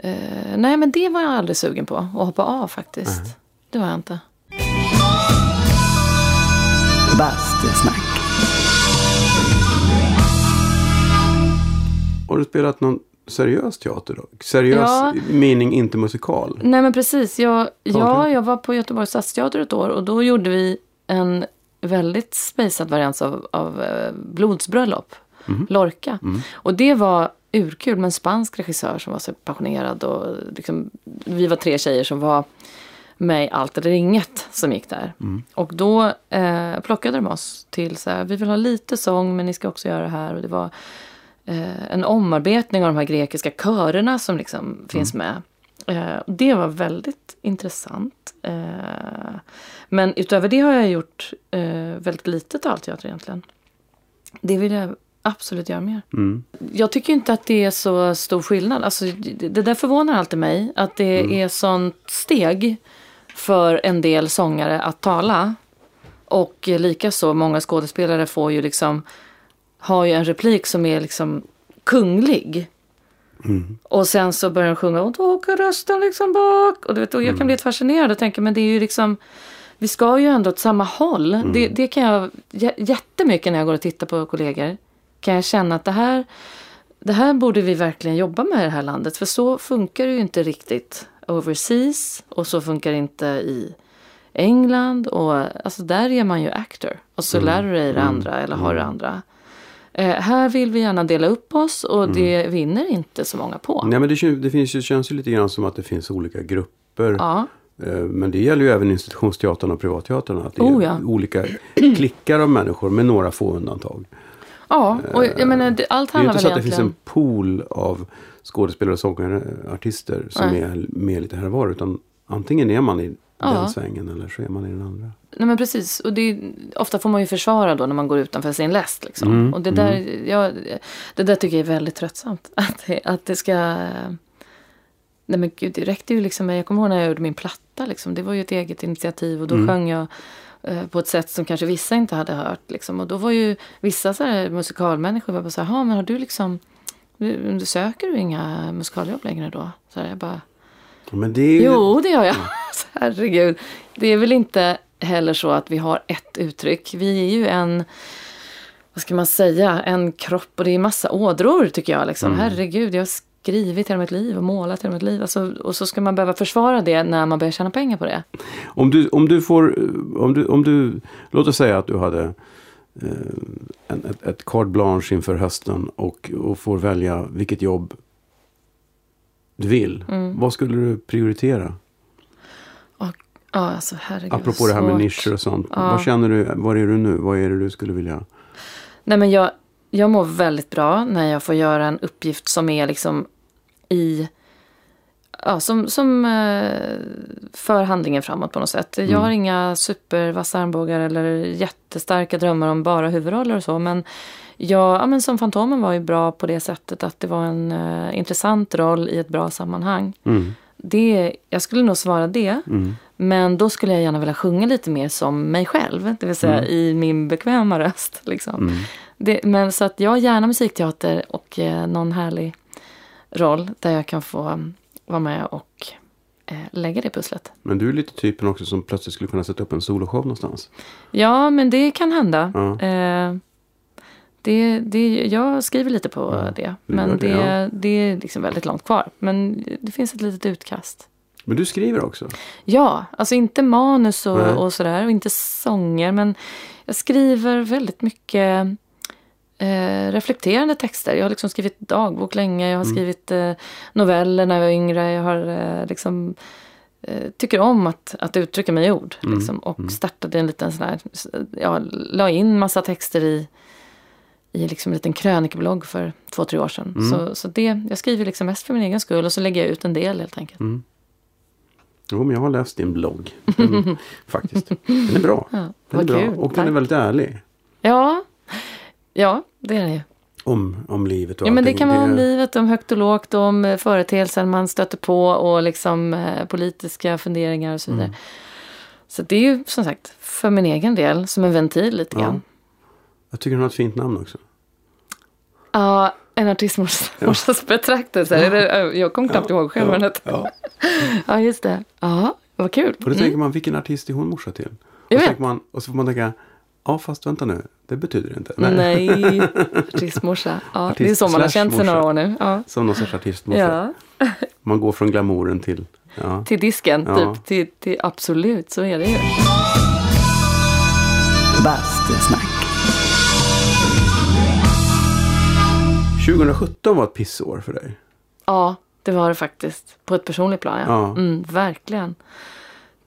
Eh, nej men det var jag aldrig sugen på. Att hoppa av faktiskt. Det var jag inte. Bastusnack. Har du spelat någon seriös teater då? Seriös Ja. mening inte musikal? Nej men precis. Jag, ja, jag var på Göteborgs stadsteater ett år och då gjorde vi en väldigt spejsad variant av, av eh, Blodsbröllop. Lorca. Och det var urkul med en spansk regissör som var så passionerad. Och liksom, vi var tre tjejer som var med i Allt eller inget som gick där. Och då eh, plockade de oss till så här, vi vill ha lite sång men ni ska också göra det här. Och det var eh, en omarbetning av de här grekiska körerna som liksom finns med. Eh, det var väldigt intressant. Eh, men utöver det har jag gjort eh, väldigt lite talteater egentligen. Det vill jag absolut göra mer. Mm. Jag tycker inte att det är så stor skillnad. Alltså, det, det där förvånar alltid mig. Att det är sånt steg för en del sångare att tala. Och likaså många skådespelare får ju liksom har ju en replik som är liksom kunglig. Och sen så börjar de sjunga och då åker rösten liksom bak. Och, du vet, och jag kan bli lite fascinerad och tänka men det är ju liksom vi ska ju ändå åt samma håll. Det, det kan jag jä- jättemycket när jag går och tittar på kollegor. Kan jag känna att det här, det här borde vi verkligen jobba med i det här landet. För så funkar det ju inte riktigt overseas. Och så funkar det inte i England. Och alltså där är man ju actor. Och så lär du dig det andra eller har det andra. Eh, här vill vi gärna dela upp oss och det vinner inte så många på. Nej men det, det finns ju, känns ju lite grann som att det finns olika grupper. Ja. Eh, Men det gäller ju även institutionsteatern och privatteatern. Att det är Oh, ja. olika klickar av människor med några få undantag. Ja, och jag menar, det, allt Det är ju handlar inte så väl att det finns egentligen... en pool av skådespelare och sångare, artister som Nej. är med lite här och var. Utan antingen är man i Ja. den svängen eller så är man i den andra. Nej men precis. Och det, är- ofta får man ju försvara då när man går utanför sin läst. Liksom. Mm, Och det där, ja, det där tycker jag är väldigt tröttsamt. [LAUGHS] Att det, att det ska... Nej men gud, det räckte ju liksom. Jag kommer ihåg när jag gjorde min platta. Liksom. Det var ju ett eget initiativ och då Mm. sjöng jag eh, på ett sätt som kanske vissa inte hade hört. Liksom. Och då var ju vissa så här musikalmänniskor bara så här, "Ha, men har du liksom... Du, du söker du inga musikaljobb längre då? Så här, jag bara, Men det ju... Jo, det gör jag. [LAUGHS] Så Herregud. Det är väl inte heller så att vi har ett uttryck. Vi är ju en, vad ska man säga, en kropp och det är massa ådror tycker jag. Liksom. Herregud, jag skrivit hela mitt liv och målat hela mitt liv. Alltså, och så ska man behöva försvara det när man börjar tjäna pengar på det. Om du, om du får, om du, om du, låt oss säga att du hade eh, en, ett, ett carte blanche inför hösten och, och får välja vilket jobb du vill. Mm. Vad skulle du prioritera? Ja, alltså herregud. Apropå det här med nischer och sånt. Ja. Vad känner du, var är du nu? Vad är det du skulle vilja? Nej, men jag, jag mår väldigt bra när jag får göra en uppgift som är liksom i... Ja, som, som eh, för handlingen framåt på något sätt. Jag Mm. har inga supervassa armbågar eller jättestarka drömmar om bara huvudroller och så. Men, jag, ja, men som Fantomen var ju bra på det sättet att det var en eh, intressant roll i ett bra sammanhang. Mm. Det, jag skulle nog svara det. Mm. Men då skulle jag gärna vilja sjunga lite mer som mig själv. Det vill säga Mm. i min bekväma röst. Liksom. Mm. Det, men så att jag gärna musikteater och eh, någon härlig roll där jag kan få um, vara med och eh, lägga det pusslet. Men du är lite typen också som plötsligt skulle kunna sätta upp en soloshow någonstans. Ja, men det kan hända. Ja. Eh, det, det, jag skriver lite på Ja, det. Men det, det, ja. det är liksom väldigt långt kvar. Men det finns ett litet utkast. Men du skriver också. Ja, alltså inte manus och, och sådär och inte sånger. Men jag skriver väldigt mycket eh, reflekterande texter. Jag har liksom skrivit dagbok länge. Jag har Mm. skrivit eh, noveller när jag var yngre. Jag har eh, liksom eh, tycker om att, att uttrycka mig i ord. Mm. Liksom, och Mm. startade en liten sån här, ja, la in massa texter i, i liksom en liten krönikeblogg för två, tre år sedan. Mm. Så, så det, jag skriver liksom mest för min egen skull och så lägger jag ut en del helt enkelt. Mm. Jo, men jag har läst din blogg. Den, [LAUGHS] faktiskt. Den är bra. Ja, Den är bra. kul. Och den är väldigt ärlig. Ja, ja det är det. Om, om livet och Ja, men det allting. kan vara om livet, om högt och lågt, om eh, företeelser man stöter på och liksom eh, politiska funderingar och så vidare. Mm. Så det är ju som sagt för min egen del som en ventil lite Ja. grann. Jag tycker den har ett fint namn också. Ja, en artistmorsas betraktelse. Är det- Jag kom knappt ihåg själv hette. Ja. Ja, just det. Ja, vad kul. Och då tänker man, vilken artist är hon morsa till? Och Jag vet. man, och så får man tänka, ja fast vänta nu, det betyder det inte. Nej, [LAUGHS] artistmorsa. Ja, det är Artist så man har känt sig några år nu. Ja. Som någon sorts artistmorsa. ja, [LAUGHS] Man går från glamouren till, ja. till disken, Ja. typ. Till, till, absolut, så är det ju. Bastusnack. 2017 var ett pissår för dig. Ja, det var det faktiskt. På ett personligt plan, ja. Ja. Mm, verkligen.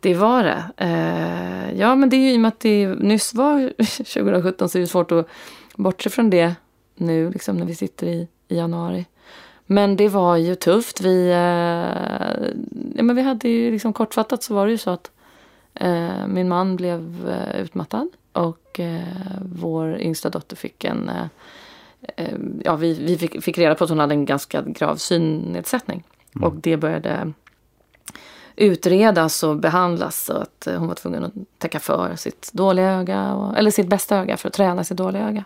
Det var det. Eh, ja, men det är ju i och med att det nyss var [LAUGHS] 2017 så är det svårt att bortse från det nu, liksom när vi sitter i, i januari. Men det var ju tufft. Vi, eh, ja, men vi hade ju liksom kortfattat så var det ju så att eh, min man blev eh, utmattad och eh, vår yngsta dotter fick en eh, ja, vi, vi fick, fick reda på att hon hade en ganska grav synnedsättning. Mm. Och det började utredas och behandlas så att eh, hon var tvungen att täcka för sitt dåliga öga, och, eller sitt bästa öga för att träna sitt dåliga öga.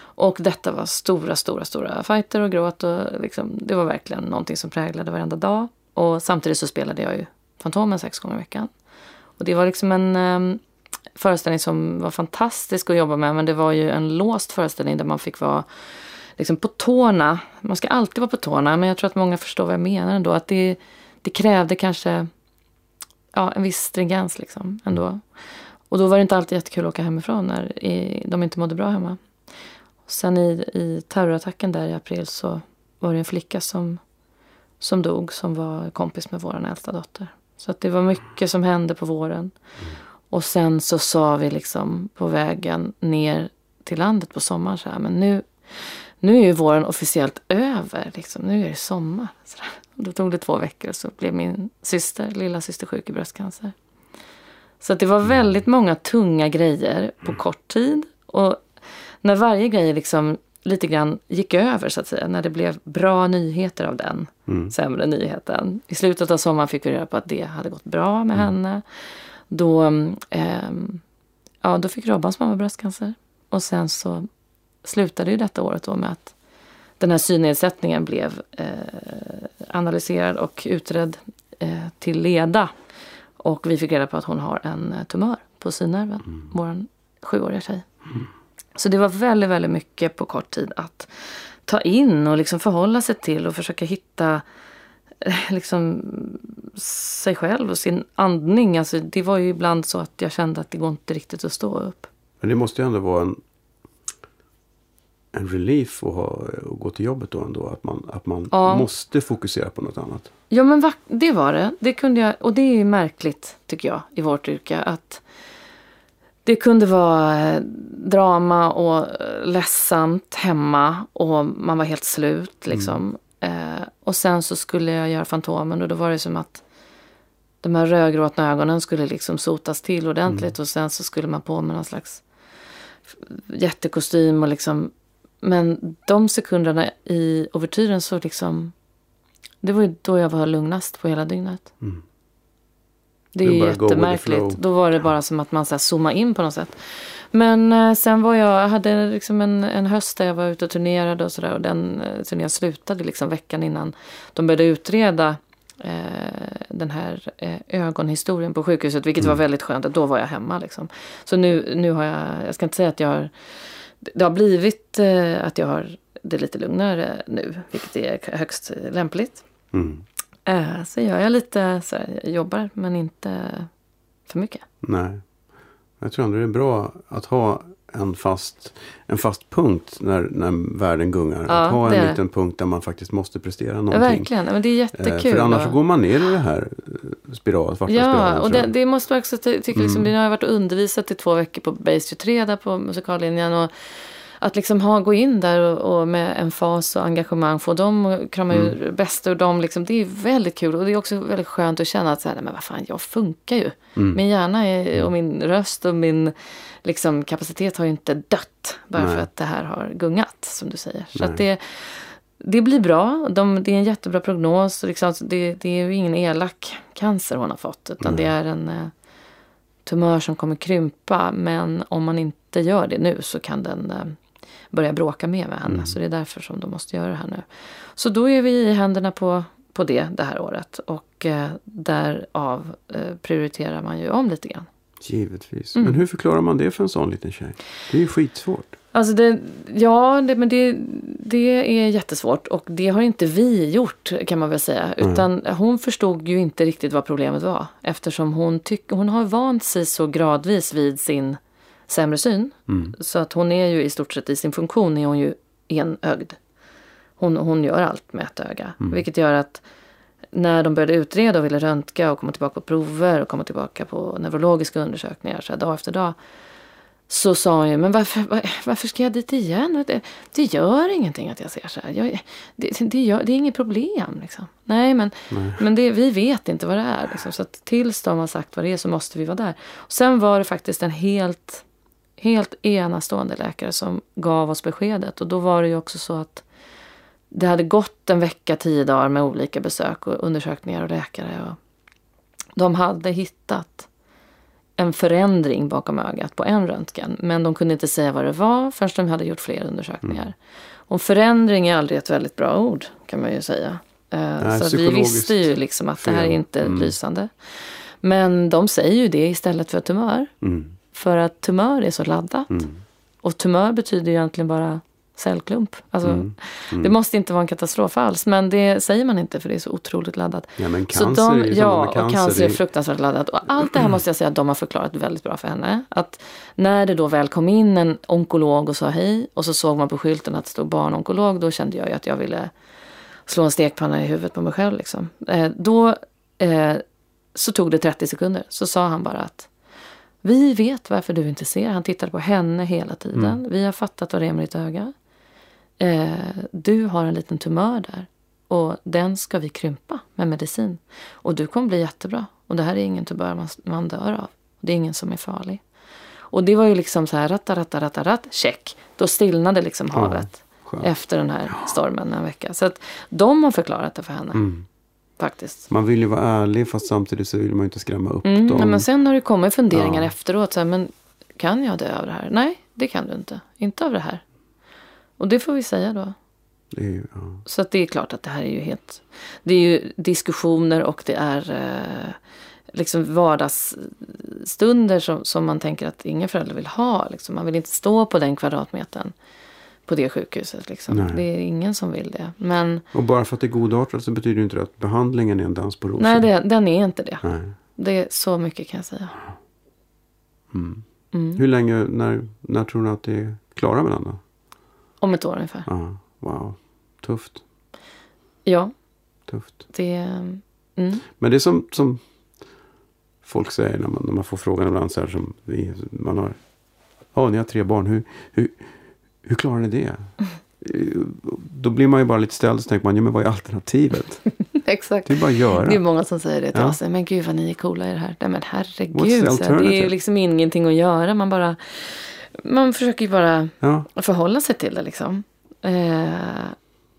Och detta var stora, stora, stora fighter och gråt och liksom, det var verkligen någonting som präglade varenda dag. Och samtidigt så spelade jag ju Fantomen sex gånger i veckan. Och det var liksom en um, föreställning som var fantastisk att jobba med men det var ju en låst föreställning där man fick vara liksom på tårna. Man ska alltid vara på tårna men jag tror att många förstår vad jag menar ändå. Att det, det krävde kanske ja, en viss stringens liksom ändå. Och då var det inte alltid jättekul att åka hemifrån när i, de inte mådde bra hemma. Sen i, i terrorattacken där i april så var det en flicka som, som dog som var kompis med vår äldsta dotter. Så att det var mycket som hände på våren. Och sen så sa vi liksom på vägen ner till landet på sommaren så här, men nu, nu är ju våren officiellt över. Liksom. Nu är det sommar. Så där. Och då tog det två veckor och så blev min syster, lilla syster sjuk i bröstcancer. Så det var väldigt många tunga grejer på kort tid. Och när varje grej liksom lite grann gick över så att säga, när det blev bra nyheter av den Mm. sämre nyheten. I slutet av sommaren fick vi reda på att det hade gått bra med Mm. henne. Då, ehm, ja, då fick Robbans mamma bröstcancer. Och sen så slutade ju detta året då med att den här synnedsättningen blev eh, analyserad och utredd eh, till leda. Och vi fick reda på att hon har en eh, tumör på synnerven, Mm. vår sjuåriga tjej. Så det var väldigt, väldigt mycket på kort tid att ta in och liksom förhålla sig till och försöka hitta eh, liksom sig själv och sin andning. Alltså, det var ju ibland så att jag kände att det går inte riktigt att stå upp. Men det måste ju ändå vara en, en relief att, ha, att gå till jobbet då ändå. Att man, att man Ja. måste fokusera på något annat. Ja men va, det var det. det kunde jag, och det är ju märkligt tycker jag i vårt yrke. Att det kunde vara eh, drama och eh, ledsamt hemma och man var helt slut liksom. Eh, och sen så skulle jag göra Fantomen och då var det som att de här rödgråtna ögonen skulle liksom sotas till ordentligt och sen så skulle man på med någon slags jättekostym och liksom. Men de sekunderna i ouvertyren så liksom det var ju då jag var lugnast på hela dygnet. Mm. Det är the jättemärkligt. Då var det bara som att man så här zoomade in på något sätt. Men eh, sen var jag, jag hade liksom en, en höst där jag var ute och turnerade och sådär. Och den eh, turnén slutade liksom veckan innan de började utreda eh, den här eh, ögonhistorien på sjukhuset. Vilket var väldigt skönt. Då var jag hemma liksom. Så nu, nu har jag, jag ska inte säga att jag har, det har blivit eh, att jag har det lite lugnare nu. Vilket är högst lämpligt. Mm. Eh, så gör jag lite, så här, jag jobbar men inte för mycket. Nej. Jag tror ändå det är bra att ha en fast, en fast punkt när, när världen gungar. Ja, att ha en liten punkt där man faktiskt måste prestera Ja, någonting. verkligen, men det är Eh, jättekul. För annars och- går man ner i det här eh, spiral, svarta Ja, spiralen. och tror det, det måste man också ty- tycka. Liksom, Mm. Nu har jag varit och undervisat i två veckor på Base 23 där på musikallinjen. Och att liksom ha, gå in där och, och med emfas och engagemang få dem och krama Mm. ur bästa ur dem. Liksom, det är väldigt kul och det är också väldigt skönt att känna att så här, nej, men vad fan, jag funkar ju. Mm. Min hjärna är, och min röst och min liksom, kapacitet har ju inte dött bara Nej. för att det här har gungat, som du säger. Så Nej. att det, det blir bra. De, det är en jättebra prognos. Liksom, det, det är ju ingen elak cancer hon har fått. Utan det är en eh, tumör som kommer krympa. Men om man inte gör det nu så kan den eh, börja bråka mer med henne. Så det är därför som de måste göra det här nu. Så då är vi i händerna på, på det det här året. Och eh, därav eh, prioriterar man ju om lite grann. Givetvis. Mm. Men hur förklarar man det för en sån liten tjej? Det är ju skitsvårt. Alltså det, ja, det, men det, det är jättesvårt och det har inte vi gjort kan man väl säga. Utan hon förstod ju inte riktigt vad problemet var. Eftersom hon, tyck, hon har vant sig så gradvis vid sin sämre syn. Mm. Så att hon är ju i stort sett i sin funktion är hon ju enögd. Hon, hon gör allt med ett öga. Vilket gör att när de började utreda och ville röntga och komma tillbaka på prover och komma tillbaka på neurologiska undersökningar så här, dag efter dag. Så sa hon ju, men varför, var- varför ska jag dit igen? Det, det gör ingenting att jag ser så här. Jag, det, det, gör, det är inget problem. Liksom. Nej, men, men det, vi vet inte vad det är. Liksom. Så att tills de har sagt vad det är så måste vi vara där. Och sen var det faktiskt en helt, helt enastående läkare som gav oss beskedet. Och då var det ju också så att det hade gått en vecka, tio dagar med olika besök och undersökningar och läkare. Och de hade hittat en förändring bakom ögat på en röntgen. Men de kunde inte säga vad det var förrän de hade gjort fler undersökningar. Och förändring är aldrig ett väldigt bra ord kan man ju säga. Eh, Nej, så vi visste ju liksom att det här är fel. inte Mm. lysande. Men de säger ju det istället för tumör. Mm. För att tumör är så laddat. Mm. Och tumör betyder ju egentligen bara cellklump. Alltså, Mm. Mm. Det måste inte vara en katastrof alls, men det säger man inte för det är så otroligt laddat. Ja, men Så cancer de, är ju ja, med och cancer. cancer är fruktansvärt laddat. Och allt det här [CLEARS THROAT] måste jag säga att de har förklarat väldigt bra för henne. Att när det då väl kom in en onkolog och sa hej och så såg man på skylten att det stod barnonkolog, då kände jag ju att jag ville slå en stekpanna i huvudet på mig själv. Liksom. Eh, då eh, så tog det 30 sekunder. Så sa han bara att vi vet varför du inte ser. Han tittade på henne hela tiden. Mm. Vi har fattat vad det är med ditt öga. Eh, du har en liten tumör där. Och den ska vi krympa med medicin. Och du kommer bli jättebra. Och det här är ingen tumör man, man dör av. Det är ingen som är farlig. Och det var ju liksom så här, ratta, ratta, ratta, ratt, check. Då stillnade liksom havet skönt. efter den här stormen en vecka. Så att de har förklarat det för henne. Mm. Faktiskt. Man vill ju vara ärlig fast samtidigt så vill man ju inte skrämma upp Mm, dem. nej, men sen har det kommit funderingar Ja. efteråt. Så här, men kan jag dö av det här? Nej, det kan du inte. Inte av det här. Och det får vi säga då. Ju, ja. Så att det är klart att det här är ju helt... Det är ju diskussioner och det är eh, liksom vardagsstunder som, som man tänker att ingen förälder vill ha. Liksom. Man vill inte stå på den kvadratmetern på det sjukhuset. Liksom. Det är ingen som vill det. Men Och bara för att det är godartat så betyder det inte att behandlingen är en dans på rosor. nej, det, den är inte det. Nej. Det är så mycket kan jag säga. Mm. Mm. Hur länge, när, när tror ni att det är klara med den då? Om ett år ungefär. Ja, wow. Tufft. Ja, Tufft. det... Mm. Men det är som, som folk säger när man, när man får frågan ibland så här som vi, man har. Ja, ni har tre barn. Hur, hur, hur klarar ni det? Eh, Då blir man ju bara lite ställd och tänker man, ja men vad är alternativet? [LAUGHS] Exakt. Det är bara att göra. Det är många som säger det till Ja. oss. Men gud vad ni är coola i det här. Nej men herregud. det är ju liksom ingenting att göra. Man bara... Man försöker ju bara Ja, förhålla sig till det liksom. Eh,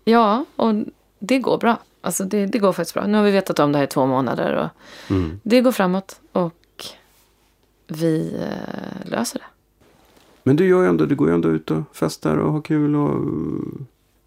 ja, och det går bra. Alltså det, det går faktiskt bra. Nu har vi vetat om det här i två månader. Och mm. det går framåt. Och vi eh, löser det. Men du, gör ju ändå, du går ju ändå ut och festar och har kul och uh,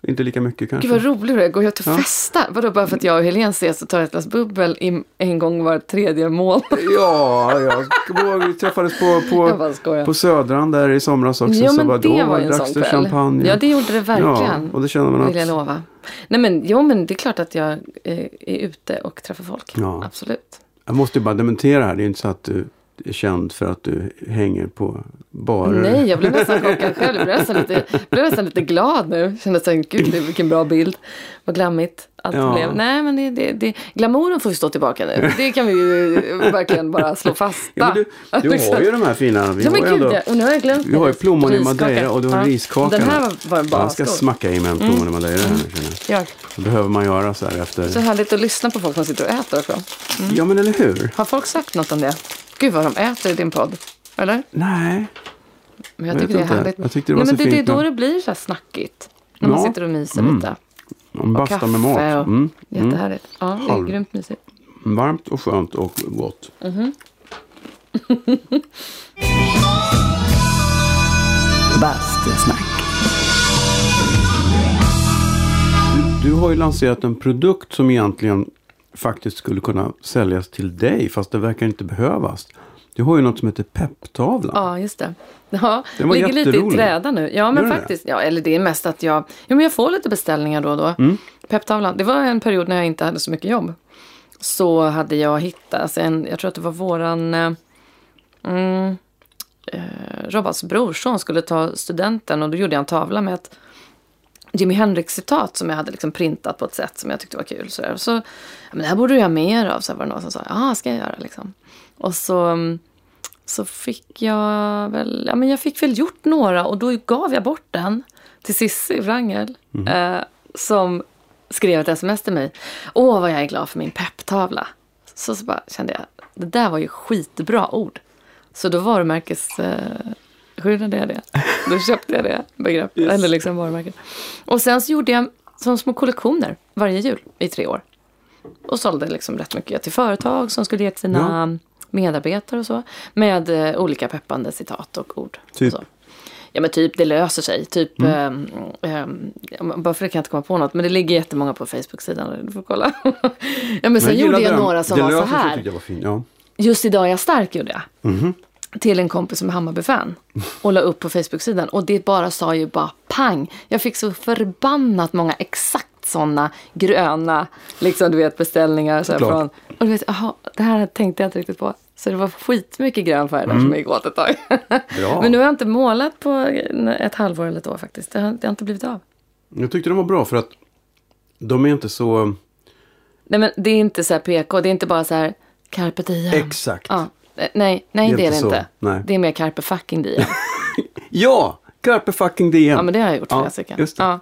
inte lika mycket kanske. Gud vad roligt det. Går jag till Ja. festa? Vadå bara för att jag och Helene ses och tar ett glas bubbel i, en gång var tredje månad? [LAUGHS] Ja, jag vi träffades på, på, på Södran där i somras också. Ja så men bara, det då var ju en sån kväll. champagne. Ja det gjorde det verkligen. Ja, och det känner man vill jag att... lova. Nej men, jo, men det är klart att jag eh, är ute och träffar folk. Ja. Absolut. Jag måste ju bara dementera här. Det är inte så att du känd för att du hänger på barer. Nej, jag blev nästan chockad själv. Jag blev nästan lite, blev nästan lite glad nu. Kände att gud vilken bra bild. Vad glammigt allt Ja. blev. Nej men det, det, det, glamouren får ju stå tillbaka nu. Det kan vi ju verkligen bara slå fast. Ja, du, du har ju de här fina. Vi Ja men har gud, ändå, och nu har jag glömt vi har ju plommon i. Madeira och du har Ja. riskaka. Den här var, bara Jag ska stor. smacka i mig en plommon i Madeira här nu känner jag. Ja, Det behöver man göra så här efter. så härligt att lyssna på folk som sitter och äter också. Ja men eller hur? Har folk sagt något om det? Gud vad de äter i din podd. Eller? Nej. Men jag Jag tycker det är inte. härligt. Jag tyckte det var Nej, men så det, det är fint då det blir så här snackigt. När man Ja. sitter och myser Mm. lite. En basta kaffe med mat. och- Mm. Jättehärligt. Ja, det är Halv. grymt mysigt. Varmt och skönt och gott. [LAUGHS] Bastusnack. Du, du har ju lanserat en produkt som egentligen faktiskt skulle kunna säljas till dig fast det verkar inte behövas. Du har ju något som heter pepptavlan. Ja, just det. Ja, Den var ligger lite i träda nu. Ja, Gör men det? faktiskt. Ja, eller det är mest att jag, ja, men jag får lite beställningar då och då. Mm. Pepptavlan. Det var en period när jag inte hade så mycket jobb. Så hade jag hittat, alltså en, jag tror att det var våran eh, mm, eh, Robbas brorson skulle ta studenten och då gjorde jag en tavla med ett Jimi Hendrix-citat som jag hade liksom printat på ett sätt som jag tyckte var kul. Så, där. så ja, men det här borde du göra mer av, så var det någon som sa. Ja, ska jag göra liksom. Och så, mm, så fick jag väl, ja men jag fick väl gjort några och då gav jag bort den till Sissi Wrangel. Eh, som skrev ett sms till mig. Åh, vad jag är glad för min pepptavla. Så, så bara kände jag, det där var ju skitbra ord. Så då varumärkes... Eh, skyddade jag det. Då köpte jag det begrepp, eller liksom varumärket. Och sen så gjorde jag som små kollektioner varje jul i tre år. Och sålde liksom rätt mycket till företag som skulle ge till sina medarbetare och så. Med eh, olika peppande citat och ord. Typ? Och. Ja men typ det löser sig. Typ, ehm, ja, men bara för det kan jag inte komma på något. Men det ligger jättemånga på Facebook-sidan. Du får kolla. [LAUGHS] ja men sen gjorde gillade jag den. några som det var så sig här. jag var fin. Ja. Just idag är jag stark gjorde jag. Mhm. Till en kompis som är Hammarby-fan. Och la upp på Facebook-sidan. Och det bara sa ju bara pang. Jag fick så förbannat många exakt sådana gröna liksom, du vet, beställningar. Så från, och du vet, aha, det här tänkte jag inte riktigt på. Så det var skitmycket grön färg där som jag gick åt ett tag. [LAUGHS] Men nu har jag inte målat på ett halvår eller ett år faktiskt. Det har, det har inte blivit av. Jag tyckte de var bra för att de är inte så... Nej men det är inte så här PK. Det är inte bara så här carpe diem. Exakt. Ja. Eh, Nej, nej Det är det inte det inte. Nej. Det är mer carpe fucking diem. [LAUGHS] Ja! Carpe fucking diem. Ja men det har jag gjort Ja, stycken. det. Ja.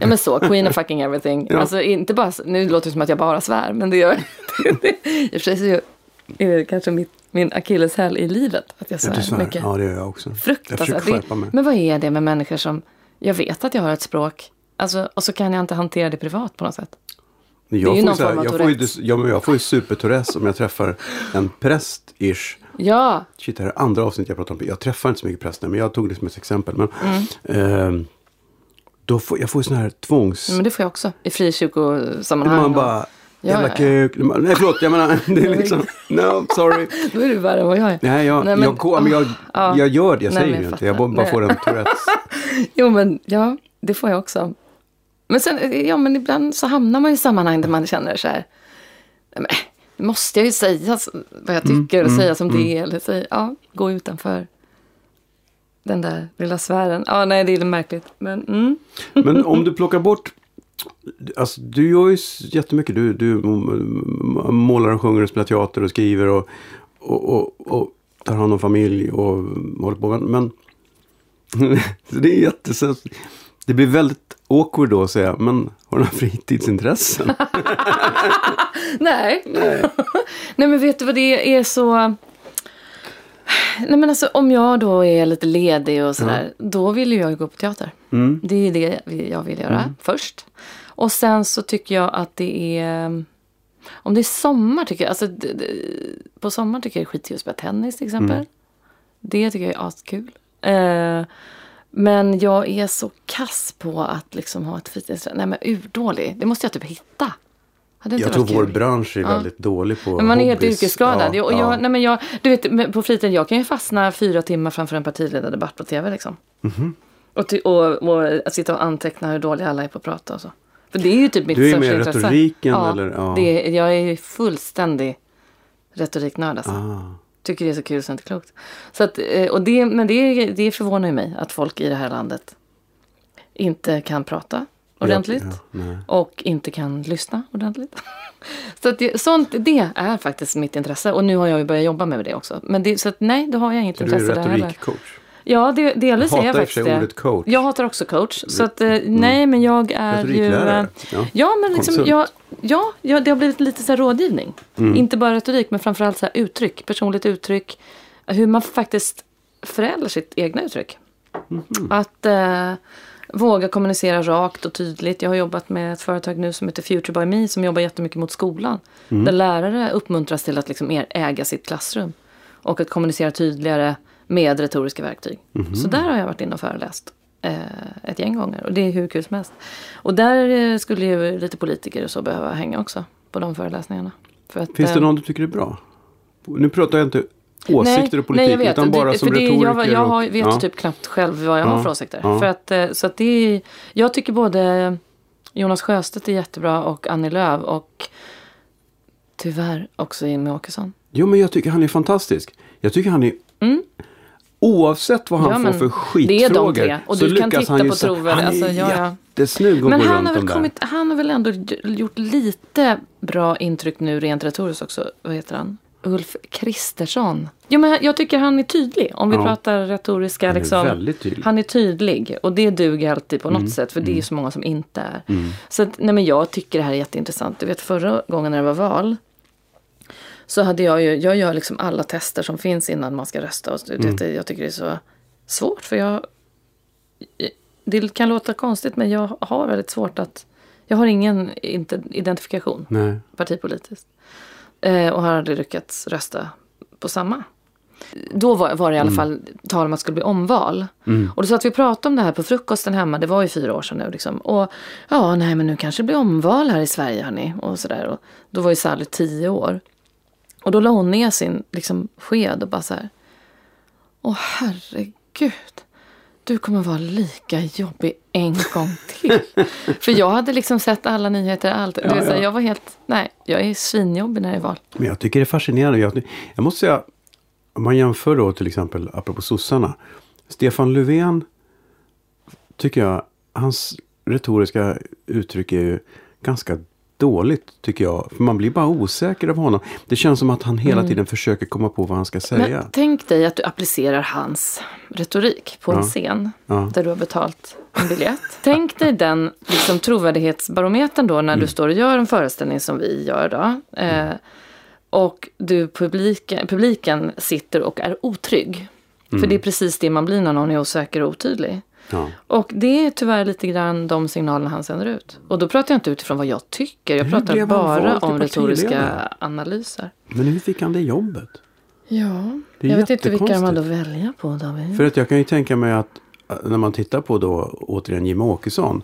ja men så, Queen of fucking everything. Ja. Alltså inte bara, nu låter det som att jag bara svär men det gör jag [LAUGHS] I och för sig så är kanske mitt, min akilleshäl i livet. Att jag Ja, du svär svär. mycket. Ja, det gör jag också. Jag Fruktansvärt. försöker Det- skärpa mig. Men vad är det med människor som... Jag vet att jag har ett språk. Alltså, och så kan jag inte hantera det privat på något sätt. Jag får så här- jag får ju, ja, jag får ju super om jag träffar en präst-ish. Ja, Shit, det här är andra avsnitt jag pratar om. Jag träffar inte så mycket präster, men jag tog det som ett exempel. Men, Mm. ehm, då får, jag får ju sån här tvångs... men det får jag också. I frikyrkosammanhang. man bara, Ja, jävla ja. kuk. Nej, förlåt, jag menar, [LAUGHS] det är liksom, no, sorry. [LAUGHS] Då är du värre än vad jag är. Nej, jag, Nej, men- jag, men jag, Ja. jag gör det, jag Nej, säger ju jag inte. Jag bara, bara får en Tourettes. [LAUGHS] Jo, men ja, det får jag också. Men sen, ja, men ibland så hamnar man i sammanhang där man känner så här. Nej, måste jag ju säga vad jag Mm, tycker och säga som det är. Eller säga, ja, gå utanför den där lilla sfären. Ja, nej, det är märkligt. Men, mm. Men om du [LAUGHS] plockar bort Alltså, du gör ju jättemycket. Du, du målar och sjunger och spelar teater och skriver och, och, och, och tar hand om familj och håller på. Men, men [LAUGHS] det är jättesens. Det blir väldigt awkward då att säga, men har du några fritidsintressen? [LAUGHS] Nej. [LAUGHS] Nej, men vet du vad det är så... Nej, men alltså om jag då är lite ledig och sådär, då vill ju jag gå på teater. Mm. Det är det jag vill göra först. Och sen så tycker jag att det är... Om det är sommar tycker jag... Alltså, på sommar tycker jag det är skitkul att spela tennis till exempel. Mm. Det tycker jag är askul. Eh, men jag är så kass på att liksom ha ett fritidsintresse. Nej men urdålig. Det måste jag typ hitta. Jag tror vår kul? bransch är väldigt dålig på Men man är helt yrkesskadad. Ja, och jag, ja. nej men jag, du vet, på fritiden, jag kan ju fastna fyra timmar framför en partiledardebatt på tv. Liksom. Mhm. Och, ty, och, och att sitta och anteckna hur dåliga alla är på att prata och så. För det är ju typ mitt Du är största mer intresse. retoriken, ja, eller? Ja. Det, jag är ju fullständig retoriknörd alltså. Ah. Tycker det är så kul så det är inte klokt. Så att, eh, och det, men det, det förvånar ju mig att folk i det här landet inte kan prata ordentligt. Ja, nej. Och inte kan lyssna ordentligt. [LAUGHS] så att det, sånt, det är faktiskt mitt intresse. Och nu har jag ju börjat jobba med det också. Men det, så att nej, då har jag inget Så du är intresse där heller. retorikcoach? Ja, det, delvis Jag är jag hatar faktiskt det. ordet coach. Jag hatar också coach. Så att eh, nej, men jag är ju... Eh, Ja. Ja, men liksom, jag, ja, ja, det har blivit lite så rådgivning. Mm. Inte bara retorik, men framförallt så uttryck. Personligt uttryck. Hur man faktiskt förädlar sitt egna uttryck. Mhm. Att eh, våga kommunicera rakt och tydligt. Jag har jobbat med ett företag nu som heter Future by Me som jobbar jättemycket mot skolan. Mm. Där lärare uppmuntras till att liksom äga sitt klassrum. Och att kommunicera tydligare med retoriska verktyg. Mhm. Så där har jag varit inne och föreläst eh, ett gäng gånger. Och det är hur kul som helst. Och där eh, skulle ju lite politiker och så behöva hänga också på de föreläsningarna. För att, Finns det eh, någon du tycker är bra? Nu pratar jag inte åsikter och politik, nej, jag vet. utan bara det, som för det, retoriker. jag, jag har, vet ja. typ knappt själv vad jag har Ja, för åsikter. ja. För att, eh, så att det är, jag tycker både Jonas Sjöstedt är jättebra och Annie Lööf och tyvärr också Jimmie Åkesson. Jo, men jag tycker han är fantastisk. Jag tycker han är... Oavsett vad han Mm. Ja, får för det är de skitfrågor. Och så du kan lyckas titta han ju på så- trovärdig- Han är alltså, ja, ja. jättesnugg att Men han har, väl de där. kommit, han har väl ändå gjort lite bra intryck nu rent retoriskt också. Vad heter han? Ulf Kristersson. Jo, men jag tycker han är tydlig. Om vi Ja. pratar retoriska. Han är liksom, väldigt tydlig. Han är tydlig. Och det duger alltid på något Mm. sätt. För det är ju så många som inte är. Så att, nej, men jag tycker det här är jätteintressant. Du vet förra gången när det var val. Så hade jag ju, jag gör liksom alla tester som finns innan man ska rösta. Och Mm. jag tycker det är så svårt. För jag, det kan låta konstigt men jag har väldigt svårt att, jag har ingen identifikation Nej. partipolitiskt. Eh, och har aldrig lyckats rösta på samma. Då var, var det i alla fall tal om att det skulle bli omval. Och då så att vi pratade om det här på frukosten hemma, det var ju fyra år sedan nu liksom. Och ja, nej men nu kanske det blir omval här i Sverige hörni. Och sådär. Och då var ju Sally tio år. Och då la hon ner sin liksom, sked och bara så här. Åh herregud. Du kommer vara lika jobbig en gång till. [LAUGHS] För jag hade liksom sett alla nyheter, allt. Säga, ja. Jag var helt, nej, jag är svinjobbig när det är val. Men jag tycker det är fascinerande. Jag, jag måste säga, om man jämför då till exempel, apropå sossarna. Stefan Löfven, tycker jag, hans retoriska uttryck är ju ganska dåligt, tycker jag. För man blir bara osäker av honom. Det känns som att han hela tiden försöker komma på vad han ska säga. Mm. Men tänk dig att du applicerar hans retorik på en Ja. scen Ja. där du har betalt en biljett. [LAUGHS] tänk dig den liksom, trovärdighetsbarometern då när Mm. du står och gör en föreställning som vi gör då. Eh, och du publiken, publiken sitter och är otrygg. Mm. För det är precis det man blir när någon är osäker och otydlig. Ja. Och det är tyvärr lite grann de signalerna han sänder ut. Och då pratar jag inte utifrån vad jag tycker. Jag Hur pratar bara om retoriska analyser. Men hur fick han det jobbet? Ja, jag vet inte vilka de hade att välja på David. För att jag kan ju tänka mig att äh, när man tittar på då återigen Jimmie Åkesson.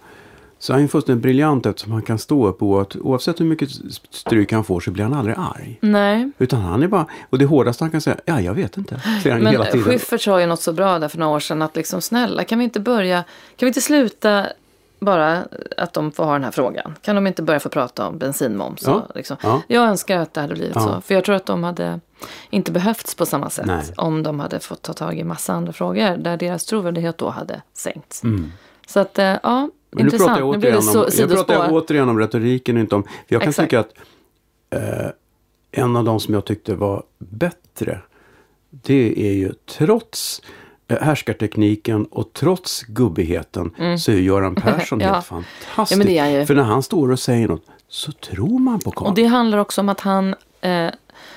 Så är han ju fullständigt briljant eftersom han kan stå upp och att oavsett hur mycket stryk han får så blir han aldrig arg. Nej, Utan han är bara, och det hårdaste han kan säga, ja jag vet inte. Säger han men hela tiden. Schyffert sa ju något så bra där för några år sedan att liksom snälla kan vi inte börja, kan vi inte sluta bara att de får ha den här frågan? Kan de inte börja få prata om bensinmoms? Ja, Och liksom. ja. Jag önskar att det hade blivit Ja. så. För jag tror att de hade inte behövts på samma sätt Nej. om de hade fått ta tag i massa andra frågor där deras trovärdighet då hade sänkts. Mm. Så att, eh, ja, Men nu pratar jag återigen, så, om, jag pratar återigen om retoriken inte om... Jag kan Exakt. tycka att eh, en av de som jag tyckte var bättre. Det är ju trots eh, härskartekniken och trots gubbigheten så är Göran [LAUGHS] Persson Mm. Ja. helt fantastisk. Ja. För när han står och säger något så tror man på karln. Och det handlar också om att han eh,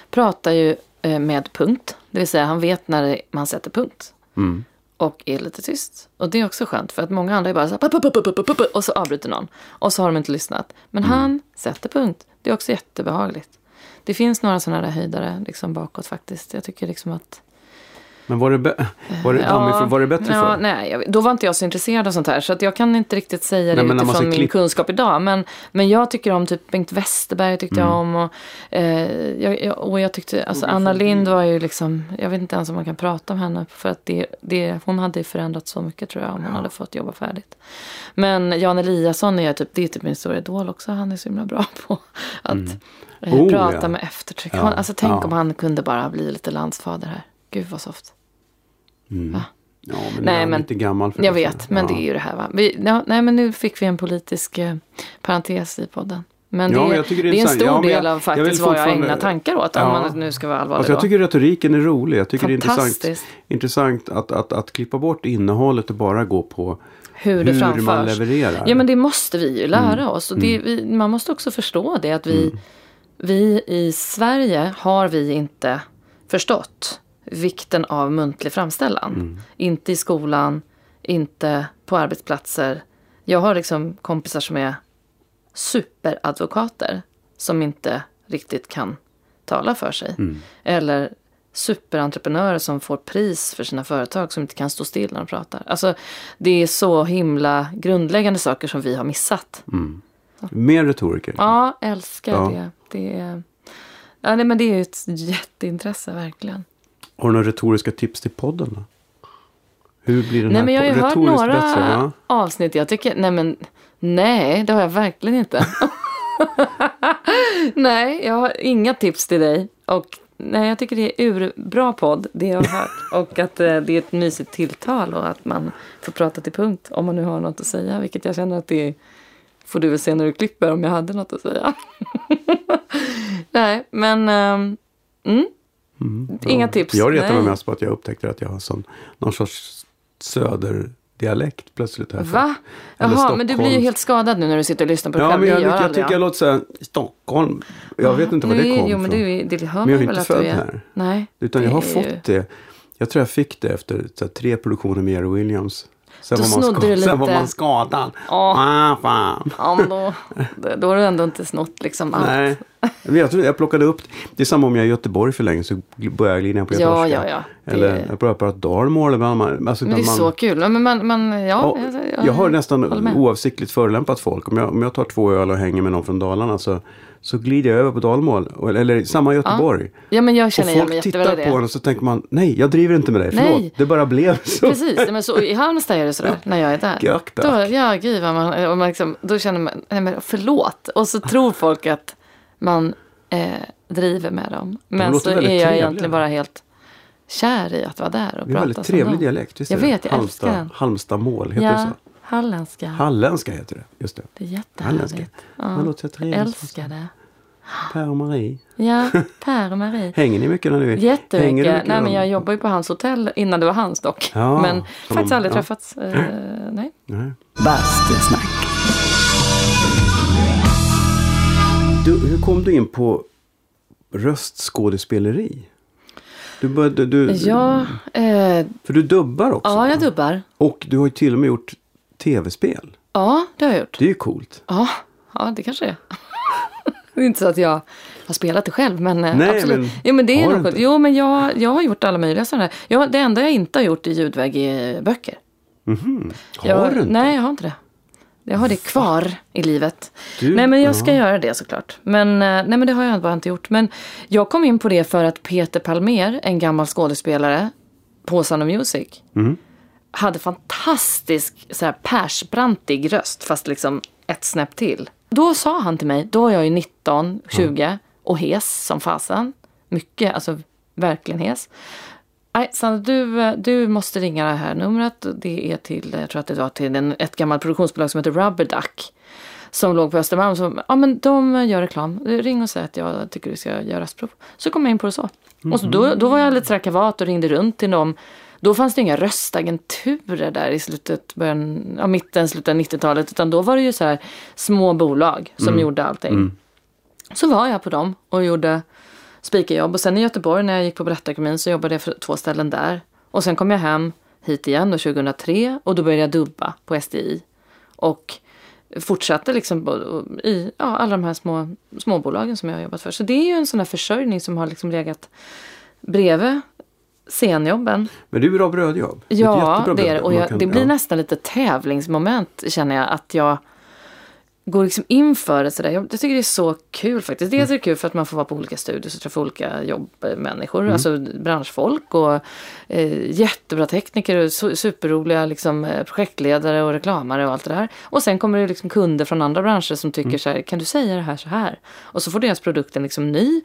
pratar ju eh, med punkt. Det vill säga han vet när man sätter punkt. Mm. Och är lite tyst. Och det är också skönt för att många andra är bara så här, och så avbryter någon. Och så har de inte lyssnat. Men Mm. han sätter punkt. Det är också jättebehagligt. Det finns några sådana där höjdare liksom bakåt faktiskt. Jag tycker liksom att... Men var det, var det, dammig- var det bättre ja, förr? Nej, jag, då var inte jag så intresserad av sånt här. Så att jag kan inte riktigt säga det Nej, man utifrån min klipp- kunskap idag. Men, men jag tycker om typ Bengt Westerberg tyckte Mm. jag om. Och, eh, jag, och jag tyckte, alltså Anna Lind var ju liksom, jag vet inte ens om man kan prata om henne. För att det, det, hon hade ju förändrat så mycket tror jag om hon hade fått jobba färdigt. Men Jan Eliasson är typ, det är typ min stora idol också. Han är så himla bra [LAUGHS] på att eh, Oh, prata ja. med eftertryck. Ja, alltså tänk ja. om han kunde bara bli lite landsfader här. Gud vad soft. Mm. Va? Ja, men Nej, men- lite gammal för Jag det. vet, men ja. det är ju det här va. Vi, ja, nej, men nu fick vi en politisk eh, parentes i podden. Men det, Ja, är- jag det är det är en stor Ja, jag- del av jag faktiskt vad jag ägnar tankar åt. Om man nu ska vara allvarlig Alltså jag då. tycker retoriken är rolig. Jag tycker det är intressant, intressant att, att, att klippa bort innehållet och bara gå på Hur det hur framförs. man levererar. Mm. Ja men det måste vi ju lära oss. Och det, vi, man måste också förstå det att vi, vi i Sverige har vi inte förstått vikten av muntlig framställan. Mm. Inte i skolan, inte på arbetsplatser. Jag har liksom kompisar som är superadvokater som inte riktigt kan tala för sig. Eller superentreprenörer som får pris för sina företag som inte kan stå still när de pratar. Alltså, det är så himla grundläggande saker som vi har missat. Mer retoriker. Ja, älskar Ja. det. Det är, ja, nej, men det är ett jätteintresse verkligen. Har du några retoriska tips till podden då? Hur blir den Nej, här men jag har ju hört några bättre? Va? avsnitt. Jag tycker, nej men, nej, det har jag verkligen inte. [LAUGHS] nej, jag har inga tips till dig. Och nej, jag tycker det är urbra podd, det jag har hört. Och att eh, det är ett mysigt tilltal och att man får prata till punkt om man nu har något att säga. Vilket jag känner att det får du väl se när du klipper om jag hade något att säga. [LAUGHS] nej, men ehm, mm, inga tips. Jag retar mig mest på att jag upptäckte att jag har sån, någon sorts söderdialekt plötsligt. Här Va? Jaha, men du blir ju helt skadad nu när du sitter och lyssnar på dig Ja, men Det jag, jag, jag tycker jag låter så här, Stockholm. Jag vet inte var det kom Jo, men ifrån. det, det hör Men jag är inte född är. här. Nej. Utan jag det har fått ju- det. Jag tror jag fick det efter här, tre produktioner med Jerry Williams. Sen Då var man, snodde du sen var lite. man skadad. Ja. Ah, fan. Ja, men då, då har du ändå inte snott liksom allt. Nej. Men jag, tror, jag plockade upp, det är samma om jag är i Göteborg för länge så börjar jag glida in på Ja, göteborgska. ja, ja. Det- Eller jag börjar prata dalmål. Alltså, Men det är man, så kul. Men man, man, ja, Ja, jag, jag har nästan oavsiktligt förolämpat folk. Om jag, om jag tar två öl och hänger med någon från Dalarna så, så glider jag över på dalmål. Och- Eller samma Göteborg. Ja, men jag Och känner mig folk tittar på det. en och så tänker man, nej jag driver inte med dig, Nej. förlåt. Det bara blev [LAUGHS] så. Precis, men så, i Halmstad är det sådär när jag är där. Då, ja, gud vad man, och man liksom, då känner man, nej men förlåt. Och så tror folk att man eh, driver med dem. Men låter så är jag trevliga. egentligen bara helt kär i att vara där och Det är prata väldigt trevlig dialekt. Visst Jag är det? vet, jag älskar Halmstad, den. Halmstadmål, heter det Ja, så? Halländska. Halländska heter det, just det. det är jättehärligt. Ja, låter så jag trevligt. älskar det. Per och Marie. Ja, [LAUGHS] Per och Marie. Hänger ni mycket när Hänger du Jättemycket. mycket Nej, men jag jobbar ju på hans hotell innan det var hans dock. Ja, men som faktiskt de- aldrig ja. träffats. Eh, [CLEARS THROAT] nej. Nej. Bastusnack. Du, hur kom du in på röstskådespeleri? Du började, du, Ja, eh, För du dubbar också? ja, jag dubbar. Och du har ju till och med gjort tv-spel. Ja, det har jag gjort. Det är ju coolt. Ja, ja det kanske är. [LAUGHS] det är inte så att jag har spelat det själv, men eh, Nej, absolut. men jo, men det är något. Jo, men jag, jag har gjort alla möjliga sådana här. Ja, det enda jag inte har gjort är ljudväg i böcker. Mhm. Har jag, du inte? Nej, jag har inte det. Jag har det kvar i livet. Du- nej, men jag ska ja. göra det såklart. Men, eh, nej, men det har jag bara inte gjort. Men jag kom in på det för att Peter Palmer, en gammal skådespelare på Sound of Music, Mm. Hade fantastisk så här, persbrantig röst, fast liksom ett snäpp till. Då sa han till mig, då var jag ju 19, 20 och hes som fasen. Mycket, alltså verkligen hes. Nej, Sandra, du, du måste ringa det här numret. Det är till, jag tror att det var till en, ett gammalt produktionsbolag som heter Rubber Duck. Som låg på Östermalm. Som, ja men de gör reklam. Ring och säg att jag tycker du ska göra röstprov. Så kom jag in på det så. Och så då, då var jag lite sådär kavat och ringde runt till dem. Då fanns det inga röstagenturer där i slutet, början, ja, mitten, slutet av 90-talet. Utan då var det ju så här små bolag som gjorde allting. Så var jag på dem och gjorde speakerjobb. Och sen i Göteborg när jag gick på Berättarakademin så jobbade jag för två ställen där. Och sen kom jag hem hit igen då 2003 och då började jag dubba på SDI. Och fortsatte liksom i ja, alla de här små småbolagen som jag har jobbat för. Så det är ju en sån här försörjning som har liksom legat bredvid scenjobben. Men det är bra brödjobb. Ja, det är det. Och jag, det blir nästan lite tävlingsmoment känner jag. Att jag går liksom in för det sådär. Jag, jag tycker det är så kul faktiskt. Dels är det kul för att man får vara på olika studios och träffa olika jobbmänniskor. Mm. Alltså branschfolk och eh, jättebra tekniker och su- superroliga liksom, eh, projektledare och reklamare och allt det där. Och sen kommer det liksom kunder från andra branscher som tycker Mm. så här, kan du säga det här så här? Och så får deras produkt en liksom ny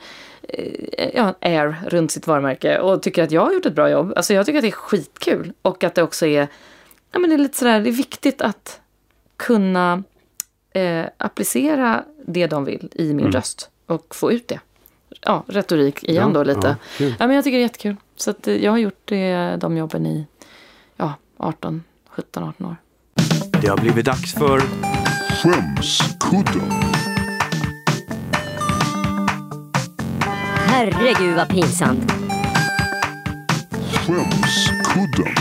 eh, ja, air runt sitt varumärke och tycker att jag har gjort ett bra jobb. Alltså jag tycker att det är skitkul och att det också är, ja men det är lite sådär, det är viktigt att kunna eh, applicera det de vill i min röst och få ut det. Ja, retorik igen Mm. Ja, då lite. ja, Ja, men jag tycker det är jättekul. Så att, eh, jag har gjort det, de jobben i ja, 18, 17, 18 år. Det har blivit dags för Skämskudden. Herregud vad pinsamt. Skämskudden.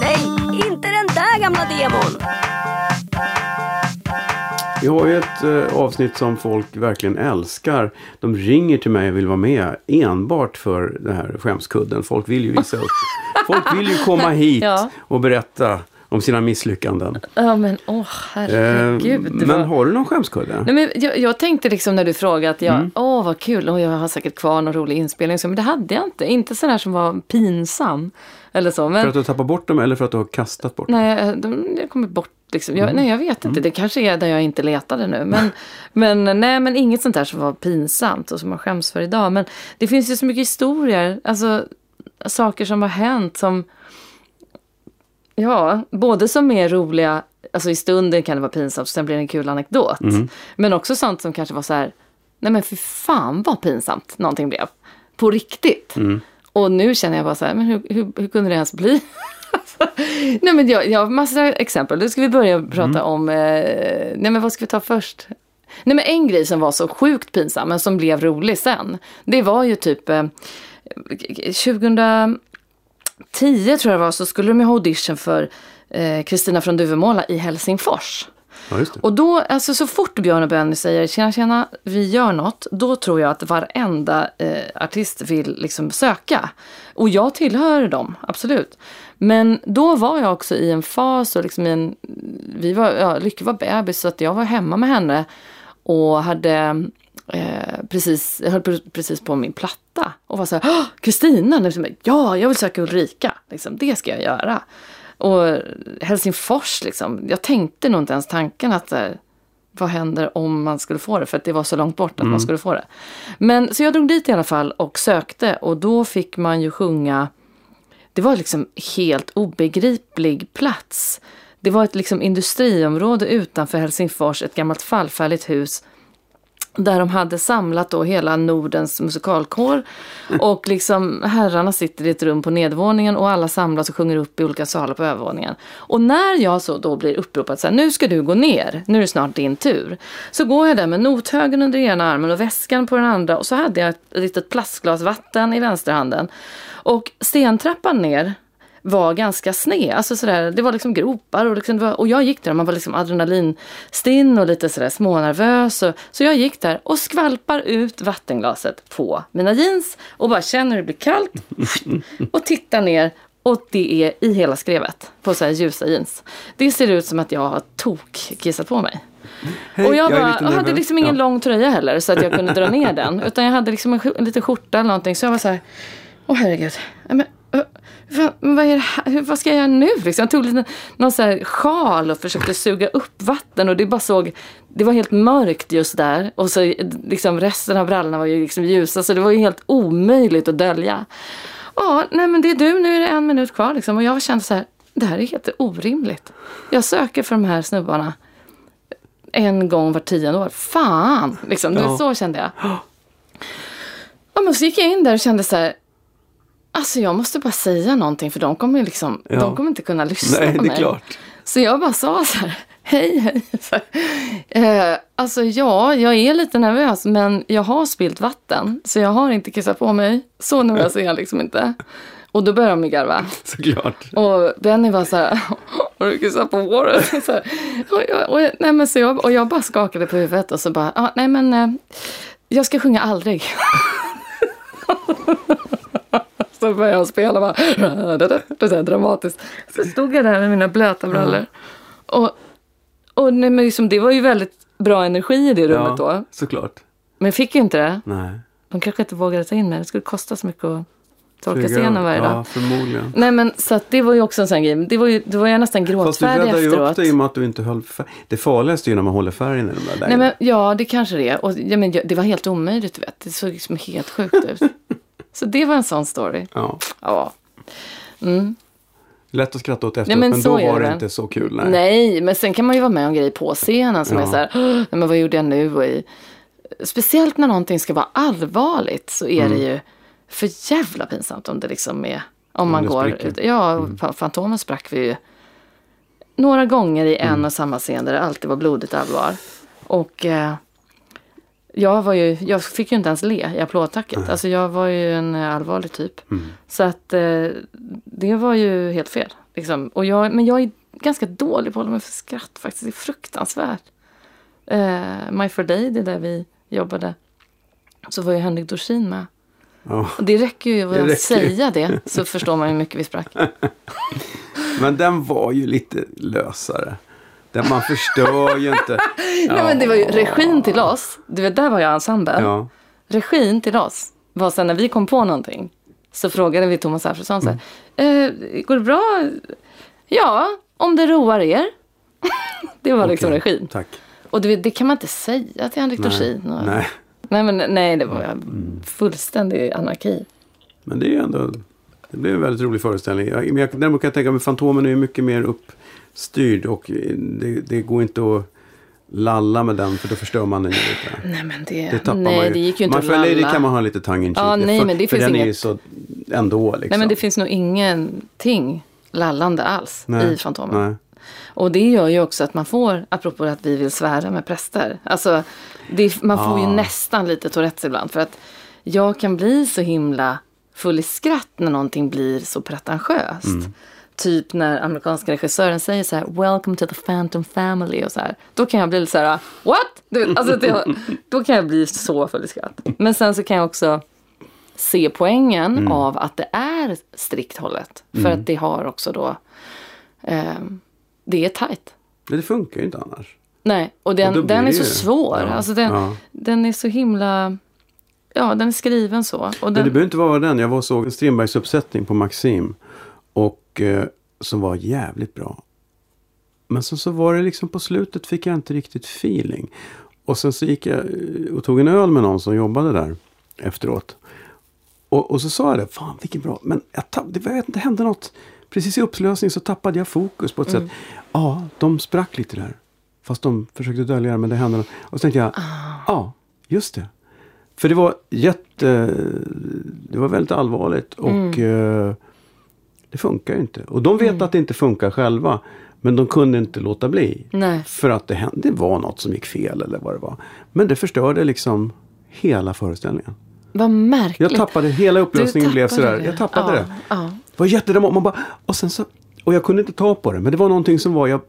Nej, inte den där gamla demon. Vi har ju ett eh, avsnitt som folk verkligen älskar. De ringer till mig och vill vara med enbart för den här skämskudden. Folk vill ju visa upp. Folk vill ju komma [LAUGHS] hit Ja. och berätta om sina misslyckanden. Ja men åh herregud. Eh, men var- har du någon skämskudde? Nej, men jag, jag tänkte liksom när du frågade att jag, Mm. åh vad kul, och jag har säkert kvar någon rolig inspelning. Så, men det hade jag inte. Inte sån här som var pinsam. Eller så. Men, För att du har tappat bort dem eller för att du har kastat bort dem? Nej, de, jag kommer bort. Liksom. Mm. Jag, nej, jag vet inte. Det kanske är där jag inte letade nu. Men, [LAUGHS] men, nej, men inget sånt där som var pinsamt och som man skäms för idag. Men det finns ju så mycket historier. Alltså saker som har hänt som... Ja, både som är roliga. Alltså i stunden kan det vara pinsamt. Sen blir det en kul anekdot. Mm. Men också sånt som kanske var så här. Nej men för fan vad pinsamt någonting blev. På riktigt. Mm. Och nu känner jag bara så här, men hur, hur, hur kunde det ens bli? [LAUGHS] nej men jag, jag har massor av exempel. Nu ska vi börja prata om, eh, nej men vad ska vi ta först? Nej men en grej som var så sjukt pinsam men som blev rolig sen. Det var ju typ eh, 2010 tror jag det var så skulle de ju ha audition för eh, Kristina från Duvemåla i Helsingfors. Ja, just det. Och då, alltså så fort Björn och Benny säger tjena tjena, vi gör något, då tror jag att varenda eh, artist vill liksom söka. Och jag tillhör dem, absolut. Men då var jag också i en fas och liksom i en, vi var, ja, Lykke var bebis så att jag var hemma med henne och hade eh, precis, jag höll precis på min platta och var så här, Kristina, liksom, ja jag vill söka Ulrika, liksom, det ska jag göra. Och Helsingfors, liksom, jag tänkte nog inte ens tanken att eh, vad händer om man skulle få det? För att det var så långt bort att man skulle få det. Men så jag drog dit i alla fall och sökte och då fick man ju sjunga det var liksom helt obegriplig plats. Det var ett liksom industriområde utanför Helsingfors, ett gammalt fallfärdigt hus där de hade samlat då hela Nordens musikalkår. Och liksom herrarna sitter i ett rum på nedervåningen och alla samlas och sjunger upp i olika salar på övervåningen. Och när jag så då blir uppropad så här, nu ska du gå ner, nu är det snart din tur. Så går jag där med nothögen under ena armen och väskan på den andra och så hade jag ett litet plastglas vatten i vänsterhanden. Och stentrappan ner var ganska sned. Alltså sådär, det var liksom gropar och, liksom, var, och jag gick där och man var liksom adrenalinstinn och lite sådär smånervös. Och, så jag gick där och skvalpar ut vattenglaset på mina jeans och bara känner hur det blir kallt [LAUGHS] och tittar ner och det är i hela skrevet på så här ljusa jeans. Det ser ut som att jag har tok-kissat på mig. Hej, och jag, bara, jag hade liksom ingen Ja. lång tröja heller så att jag kunde dra ner [LAUGHS] den. Utan jag hade liksom en, en liten skjorta eller någonting. Så jag var så här, åh herregud. Men, men vad, är det här? Vad ska jag göra nu? Liksom, jag tog lite, någon så här sjal och försökte suga upp vatten. Och det bara såg, det var helt mörkt just där. Och så liksom resten av brallorna var ju liksom ljusa. Så det var ju helt omöjligt att dölja. Ja, nej men det är du, nu är det en minut kvar liksom. Och jag kände så här, det här är helt orimligt. Jag söker för de här snubbarna en gång var tionde år. Fan! Liksom, Ja. så kände jag. Ja, men så gick jag in där och kände så här. Alltså jag måste bara säga någonting för de kommer, liksom, Ja. de kommer inte kunna lyssna Nej, på det är mig. klart. Så jag bara sa så här. Hej, hej. Här, eh, alltså ja, jag är lite nervös men jag har spilt vatten. Så jag har inte kissat på mig. Så nervös är jag liksom inte. Och då började de ju garva. [LAUGHS] Såklart. Och Benny var så här, [LAUGHS] har du kissat på håret? [LAUGHS] Så här, och, jag, och, nej, men så jag, och jag bara skakade på huvudet och så bara, ah, nej men eh, jag ska sjunga aldrig. Så började jag spela bara, det dramatiskt. Så stod jag där med mina blöta brallor. Och, och nej, men liksom, det var ju väldigt bra energi i det rummet då. såklart. Men jag fick ju inte det. Nej. De kanske inte vågade ta in mig. Det skulle kosta så mycket att torka scenen varje dag. Ja, förmodligen. Nej men så att det var ju också en sån grej. Det var ju, då var jag nästan Fast du gråtfärdig räddar ju upp efteråt. det i och med att du inte höll färg. Det farligaste är ju när man håller färgen i de där Nej lägena. men ja, det kanske det är. Och, ja, men, det var helt omöjligt, du vet. Det såg liksom helt sjukt ut. [LAUGHS] så det var en sån story. Ja. Ja. Mm. Lätt att skratta åt efteråt, Nej, men men, då var det det inte så kul. Nej. Nej. men sen kan man ju vara med om grejer på scenen som Ja. är så här, "Åh, nej, men vad gjorde jag nu? Och i, speciellt när någonting ska vara allvarligt så är det Mm. ju för jävla pinsamt om det liksom är, om man det går, spricker. Mm. ja, fa- Fantomen sprack vi ju några gånger i Mm. en och samma scen där det alltid var blodigt allvar. Och eh, jag var ju, jag fick ju inte ens le i applådtacket. Alltså jag var ju en eh, allvarlig typ. Mm. Så att eh, det var ju helt fel. Liksom. Och jag, men jag är ganska dålig på att hålla mig för skratt faktiskt. Det är fruktansvärt. Eh, My Fair Day, det där vi jobbade. Så var ju Henrik Dorsin med. Ja. Och det räcker ju Det att räcker säga det så [LAUGHS] förstår man hur mycket vi sprack. Men den var ju lite lösare. Den man förstör ju inte. [LAUGHS] Nej, men det var ju regin till oss. Du vet, där var jag ensemblen. Ja. Regin till oss var sen när vi kom på någonting. Så frågade vi Thomas Alfredsson så här. Eh, går det bra? Ja, om det roar er. [LAUGHS] det var liksom Okej, regin. Tack. Och du vet, det kan man inte säga till Henrik Dorsin. Och- Nej. Nej, men nej, det var fullständig anarki. Men det är ju ändå... Det blev en väldigt rolig föreställning. Jag, men jag, däremot kan jag tänka mig Fantomen är ju mycket mer uppstyrd och det, det går inte att lalla med den för då förstör man den ju lite. Nej, men det, Det tappar nej, man ju. det gick ju inte My att lalla. kan man ha lite tongue in cheek Ja, nej, för, men det för finns den är ju inget- så ändå liksom. Nej, men det finns nog ingenting lallande alls Nej, i Fantomen. Nej. Och det gör ju också att man får, apropå att vi vill svära med präster. Alltså, det, man får ju Ah. nästan lite Tourettes ibland. För att jag kan bli så himla full i skratt när någonting blir så pretentiöst. Mm. Typ när amerikanska regissören säger så här, welcome to the Phantom family och så här. Då kan jag bli lite så här, what? Du alltså, det, då kan jag bli så full i skratt. Men sen så kan jag också se poängen Mm. av att det är strikt hållet. För att det har också då, ehm, det är tajt. Men det funkar ju inte annars. Nej, och Och den, blir den är så ju- svår. ja, alltså den, ja. den är så himla... Ja, den är skriven så. Och Men den, det behöver inte vara den. Jag var och såg en Strindbergs uppsättning på Maxim. Och eh, som var jävligt bra. Men sen så var det liksom på slutet fick jag inte riktigt feeling. Och sen så gick jag eh, och tog en öl med någon som jobbade där efteråt. Och, och så sa jag det, fan vilken bra. Men jag tapp, det, jag vet inte, det hände något. Precis i upplösning så tappade jag fokus på ett Mm. sätt. Ja, de sprack lite där. Fast de försökte dölja det, men det hände något. Och så tänkte jag, ja, Just det. För det var jätte... Det var väldigt allvarligt och Mm. Det funkar ju inte. Och de vet att det inte funkar själva. Men de kunde inte låta bli. Nej. För att det, hände, det var något som gick fel eller vad det var. Men det förstörde liksom hela föreställningen. Vad märkligt. Jag tappade, hela upplösningen blev tappade sådär. det. Jag tappade ja, det. Ja. Det var jättedramatiskt. Man bara, och sen så, och jag kunde inte ta på det. Men det var någonting som var, jag,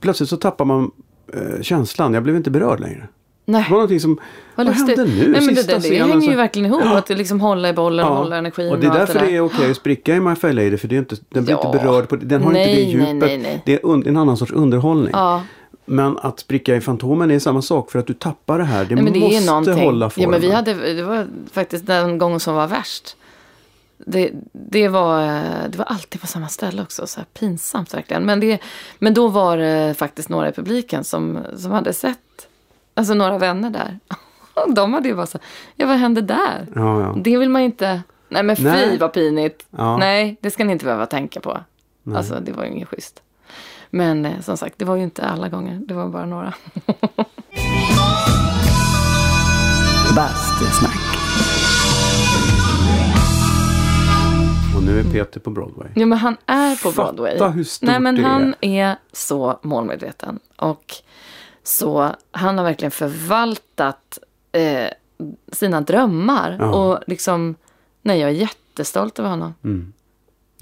plötsligt så tappar man eh, känslan. Jag blev inte berörd längre. Nej. Det var någonting som, vad, Vad hände nu? Nej, men det, Sista det, det hänger ju verkligen ihop. Ja. Att det liksom hålla i bollen och Ja. hålla energin Och det är därför där. det är okej att spricka i My Fair Lady. För det är inte, den blir Ja. inte berörd. På, den har Nej, inte det djupet. nej, nej. Det är un, en annan sorts underhållning. Ja. Men att spricka i Fantomen är samma sak. För att du tappar det här. Det Nej, men det måste är någonting. hålla formen. Ja, men vi hade, det var faktiskt den gången som var värst. Det, det, var, det var alltid på samma ställe också. Så pinsamt verkligen. Men, det, men då var det faktiskt några i publiken som, som hade sett, alltså några vänner där. [LAUGHS] De hade ju bara så ja vad hände där? Ja, ja. Det vill man inte, nej men fy Nej. vad pinigt. Ja. Nej, det ska ni inte behöva tänka på. Alltså det var ju inget schysst. Men eh, som sagt, det var ju inte alla gånger. Det var bara några. [LAUGHS] Bastusnack. Och nu är Peter på Broadway. Ja, men han är på Fatta Broadway. hur stort Nej, men det han är så målmedveten. Och så han har verkligen förvaltat eh, sina drömmar. Ja. Och liksom, nej, jag är jättestolt över honom. Mm.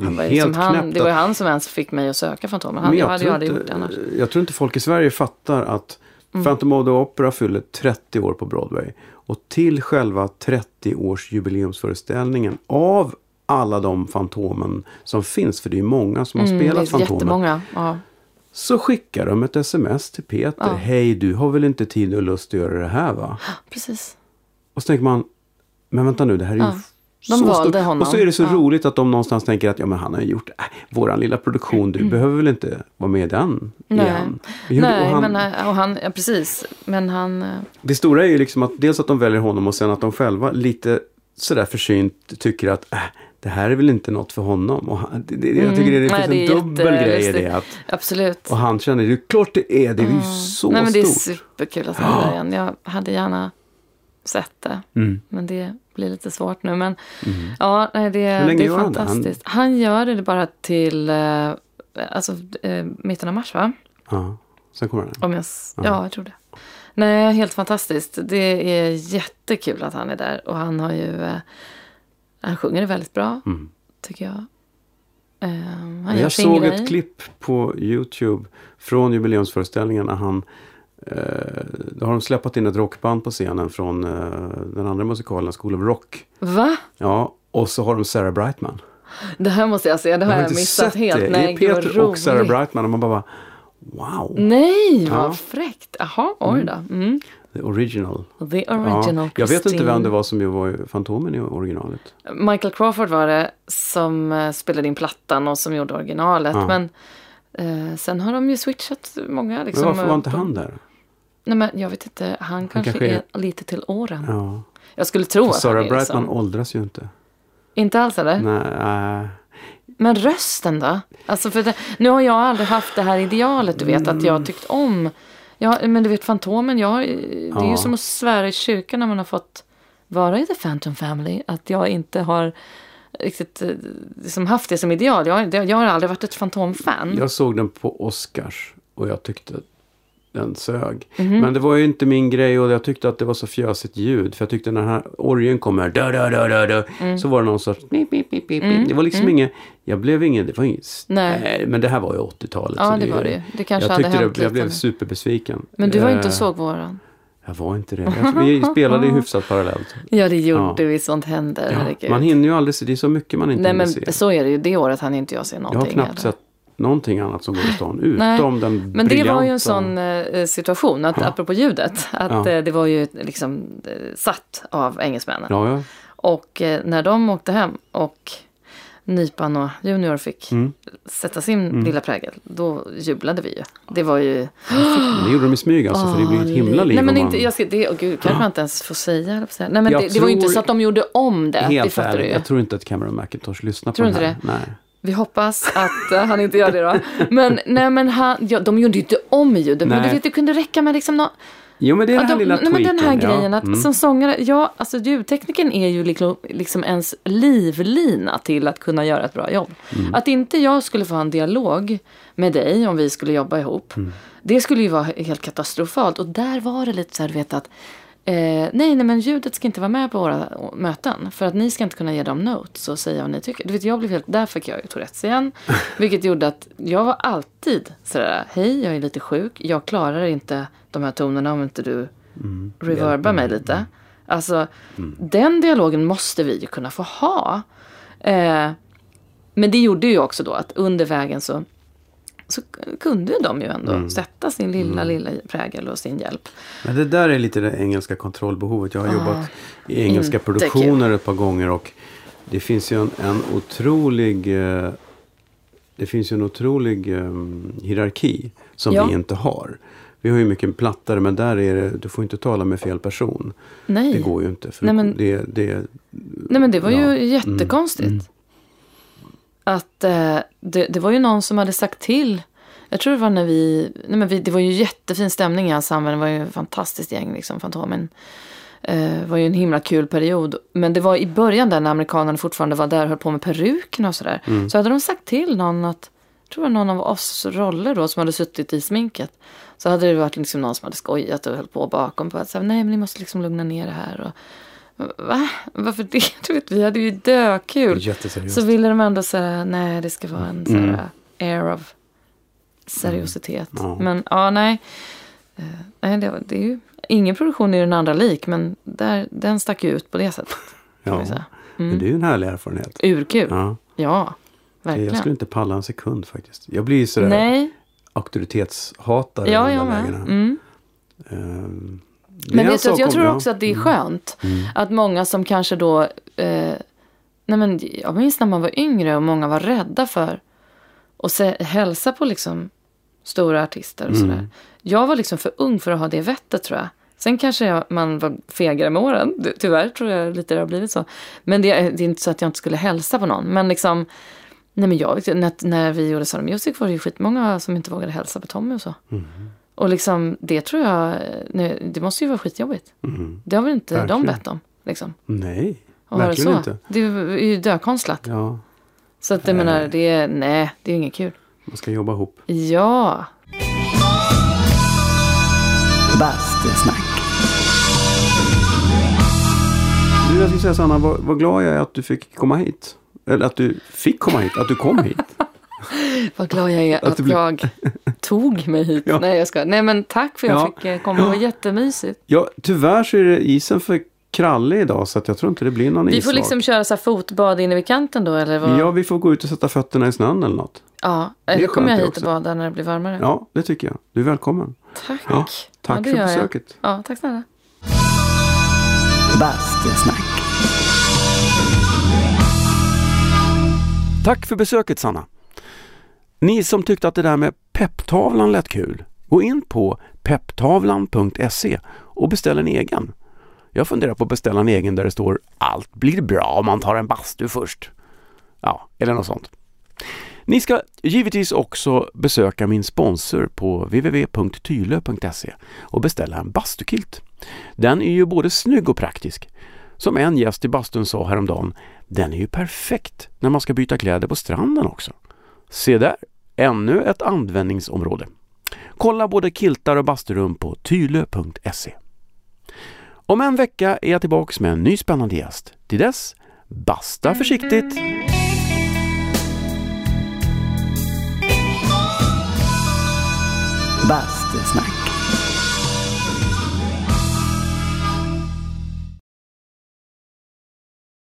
Han var liksom han, det var ju han som ens fick mig att söka Fantomen. Han, Men jag, hade ju tror aldrig inte- gjort det annars. Jag tror inte folk i Sverige fattar att Phantom of the Opera fyller 30 år på Broadway. Och till själva 30 års jubileumsföreställningen av alla de Fantomen som finns, för det är ju många som har Mm, det spelat är Fantomen. jättemånga. Ja. Så skickar de ett sms till Peter. Ja. Hej, du har väl inte tid och lust att göra det här va? [GASPS] Precis. Och så tänker man, men vänta nu, det här är ju Ja. De så valde stort. honom. Och så är det så Ja. roligt att de någonstans tänker att ja, men han har ju gjort äh, våran lilla produktion. Du behöver väl inte vara med i den Mm. Nej. igen? Jo, Nej, och han, men och han, ja, precis. Men han, eh, Det stora är ju liksom att dels att de väljer honom och sen att de själva lite sådär försynt tycker att äh, det här är väl inte något för honom. Och han, det, det, jag tycker det, det Mm. Finns det är en dubbel grej i det. Att, absolut. och han känner, det är klart det är, det är ju så Nej, men det är stort. superkul att han är där igen. Jag hade gärna sett det. Mm. Men det blir lite svårt nu. Men ja, nej, det, det är gör han det? fantastiskt. Han... gör det bara till eh, alltså, eh, mitten av mars, va? Ja, sen kommer han. Om jag, s- ja, jag tror det. Nej, helt fantastiskt. Det är jättekul att han är där. Och han har ju... Han sjunger det väldigt bra, Mm. tycker jag. Han gör jag såg grej. ett klipp på Youtube från jubileumsföreställningen när han eh, då har de släppt in ett rockband på scenen från eh, den andra musikalen School of Rock. Va? Ja, och så har de Sarah Brightman. Det här måste jag se. Det har jag, inte missat sett helt. det. Nej, det är vad Peter och Sarah. Brightman och man bara wow, Nej, vad Ja. fräckt. Jaha, oj då. Mm. The original. The original ja, jag vet inte vem det var som var Fantomen i originalet. Michael Crawford var det som eh, spelade in plattan och som gjorde originalet. Ja. Men eh, sen har de ju switchat många. Liksom, Men varför var inte han där? Nej, men jag vet inte. Han kanske, kanske är- är lite till åren. Ja. Jag skulle tro För att han Sarah är Brightman liksom... åldras ju inte. Inte alls eller? Nej, äh, Men rösten då? Alltså för det, nu har jag aldrig haft det här idealet, du vet, att jag har tyckt om. Ja, men du vet Fantomen, jag, det är ju Ja. som att svära i kyrkan när man har fått vara i The Phantom Family. Att jag inte har riktigt eh, liksom haft det som ideal. Jag, jag har aldrig varit ett Fantom-fan. jag såg den på Oscars och jag tyckte den sög. Mhm. Men det var ju inte min grej och jag tyckte att det var så fjösigt ljud. För jag tyckte när den här orgeln kommer, da, da, da, da, da, Mm. så var det någon sorts pip, pip, pip, pip. Det var liksom inget, jag blev ingen, det var inget, Nej. nej. men det här var ju 80-talet. Ja, så det var det. Det kanske jag hade tyckte hänt det, jag blev superbesviken. Men du var inte och Eh, såg våran. Jag var inte det. Jag, vi [LAUGHS] spelade ju hyfsat parallellt. Ja, det gjorde Ja. vi. Sånt händer. Ja, man hinner ju aldrig se, det är så mycket man inte Nej, hinner men se. så är det ju. Det året hann inte jag se Jag någonting. har knappt heller. sett någonting annat som går i stan Nej, utom den Men det var ju en sån eh, situation, att, Ja. apropå ljudet, att Ja. eh, det var ju liksom eh, satt av engelsmännen. Ja, ja. Och när de åkte hem och Nypan och Junior fick Mm. sätta sin lilla prägel, då jublade vi ju. Det var ju... Det gjorde de i smyg alltså, för det blir ett [GASPS] himla liv Nej men inte, jag ska, det, oh, gud, kanske man inte ens får säga. Nej men det, det var ju inte tror- så att de gjorde om det, det Helt du ärligt, jag tror inte att Cameron McIntosh lyssnar Tror på du den inte här. Nej. Vi hoppas att eh, han inte gör det då. Men, nej, men han, ja, de gjorde ju inte om ljudet. Men du vet, det kunde räcka med liksom nå, Jo men det är den här de, lilla nej, men den här tweaken, ja. grejen att Mm. som sångare, ja, alltså ljudtekniken är ju liksom, liksom ens livlina till att kunna göra ett bra jobb. Mm. Att inte jag skulle få ha en dialog med dig om vi skulle jobba ihop. Mm. Det skulle ju vara helt katastrofalt. Och där var det lite så här, du vet att Eh, nej, nej, men ljudet ska inte vara med på våra möten. För att ni ska inte kunna ge dem notes och säga vad ni tycker. Du vet, jag blev helt, där fick jag ju Tourettes igen. [LAUGHS] Vilket gjorde att jag var alltid sådär, hej, jag är lite sjuk. Jag klarar inte de här tonerna om inte du reverbar mig lite. Alltså, den dialogen måste vi ju kunna få ha. Eh, men det gjorde ju också då att under vägen så, så kunde de ju ändå sätta sin lilla, lilla prägel och sin hjälp. Men det där är lite det engelska kontrollbehovet. Jag har jobbat i engelska produktioner ett par gånger och det finns ju en, en otrolig eh, det finns ju en otrolig eh, hierarki som Ja. vi inte har. Vi har ju mycket plattare men där är det, du får inte tala med fel person. Nej. Det går ju inte. För Nej, men- det, det, Nej men det var ju Ja. jättekonstigt. Mm. Att eh, det, det var ju någon som hade sagt till. Jag tror det var när vi, nej men vi det var ju jättefin stämning i ensemblen. Det var ju ett fantastiskt gäng liksom, Fantomen. Eh, det var ju en himla kul period. Men det var i början där när amerikanerna fortfarande var där och höll på med perukerna och sådär. Mm. Så hade de sagt till någon att, jag tror det var någon av oss roller då som hade suttit i sminket. Så hade det varit liksom någon som hade skojat och höll på bakom. På att säga, nej men ni måste liksom lugna ner det här. Och, Va? Varför det? [LAUGHS] Du vet, vi hade ju dökul. Så ville de ändå säga, nej det ska vara en så Mm. air of seriositet. Ja. Men ja, nej. Eh, nej det, det är ju, ingen produktion är ju den andra lik, men där, den stack ju ut på det sättet. [LAUGHS] Ja. Men det är ju en härlig erfarenhet. Urkul. Ja, Ja. verkligen. Jag skulle inte palla en sekund faktiskt. Jag blir ju sådär Nej, auktoritetshatare. ja, i de där lägena. Mm. Är Men en vet du, jag tror också att det är skönt att många som kanske då... Eh, nej men, jag minns när man var yngre och många var rädda för att se, hälsa på liksom stora artister och Mm. sådär. Jag var liksom för ung för att ha det vettet tror jag. Sen kanske jag, man var fegare med åren. Tyvärr tror jag lite det har blivit så. Men det, det är inte så att jag inte skulle hälsa på någon. Men liksom, nej men jag när, när vi gjorde Sound Music var det ju skitmånga som inte vågade hälsa på Tommy och så. Mm. Och liksom, det tror jag, nej, det måste ju vara skitjobbigt. Mm. Det har väl inte Verkligen. de bett om? Liksom, Nej, det verkligen så. inte. Det är ju dökonstlat. Ja, Så att jag Nej. menar, det är, nej, det är inget kul. man ska jobba ihop. Ja, Bastusnack. Du, jag skulle säga Sanna, vad, vad glad jag är att du fick komma hit. Eller att du fick komma hit, att du kom hit. [LAUGHS] [LAUGHS] vad glad jag är Att jag tog mig hit. [LAUGHS] Ja. Nej, jag ska. Nej, men tack för att jag Ja. fick eh, komma. Det var jättemysigt. Ja, tyvärr så är det isen för krallig idag så att jag tror inte det blir någon Vi får isvak. liksom köra så här fotbad inne vid kanten då, eller vad? Ja, vi får gå ut och sätta fötterna i snön eller något. Ja, eller kommer jag hit också. och badar när det blir varmare? Ja, det tycker jag. Du är välkommen. Tack. Ja, tack Ja, för gör jag. besöket. Ja, tack snälla. Bastusnack. Tack för besöket Sanna. Ni som tyckte att det där med pepptavlan lät kul, gå in på pepptavlan.se och beställ en egen. Jag funderar på att beställa en egen där det står Allt blir bra om man tar en bastu först. Ja, eller något sånt. Ni ska givetvis också besöka min sponsor på www.tylö.se och beställa en bastukilt. Den är ju både snygg och praktisk. Som en gäst i bastun sa häromdagen, den är ju perfekt när man ska byta kläder på stranden också. Se där, ännu ett användningsområde. Kolla både kiltar och basturum på tylö.se. Om en vecka är jag tillbaks med en ny spännande gäst. Till dess, basta försiktigt! Bastusnack.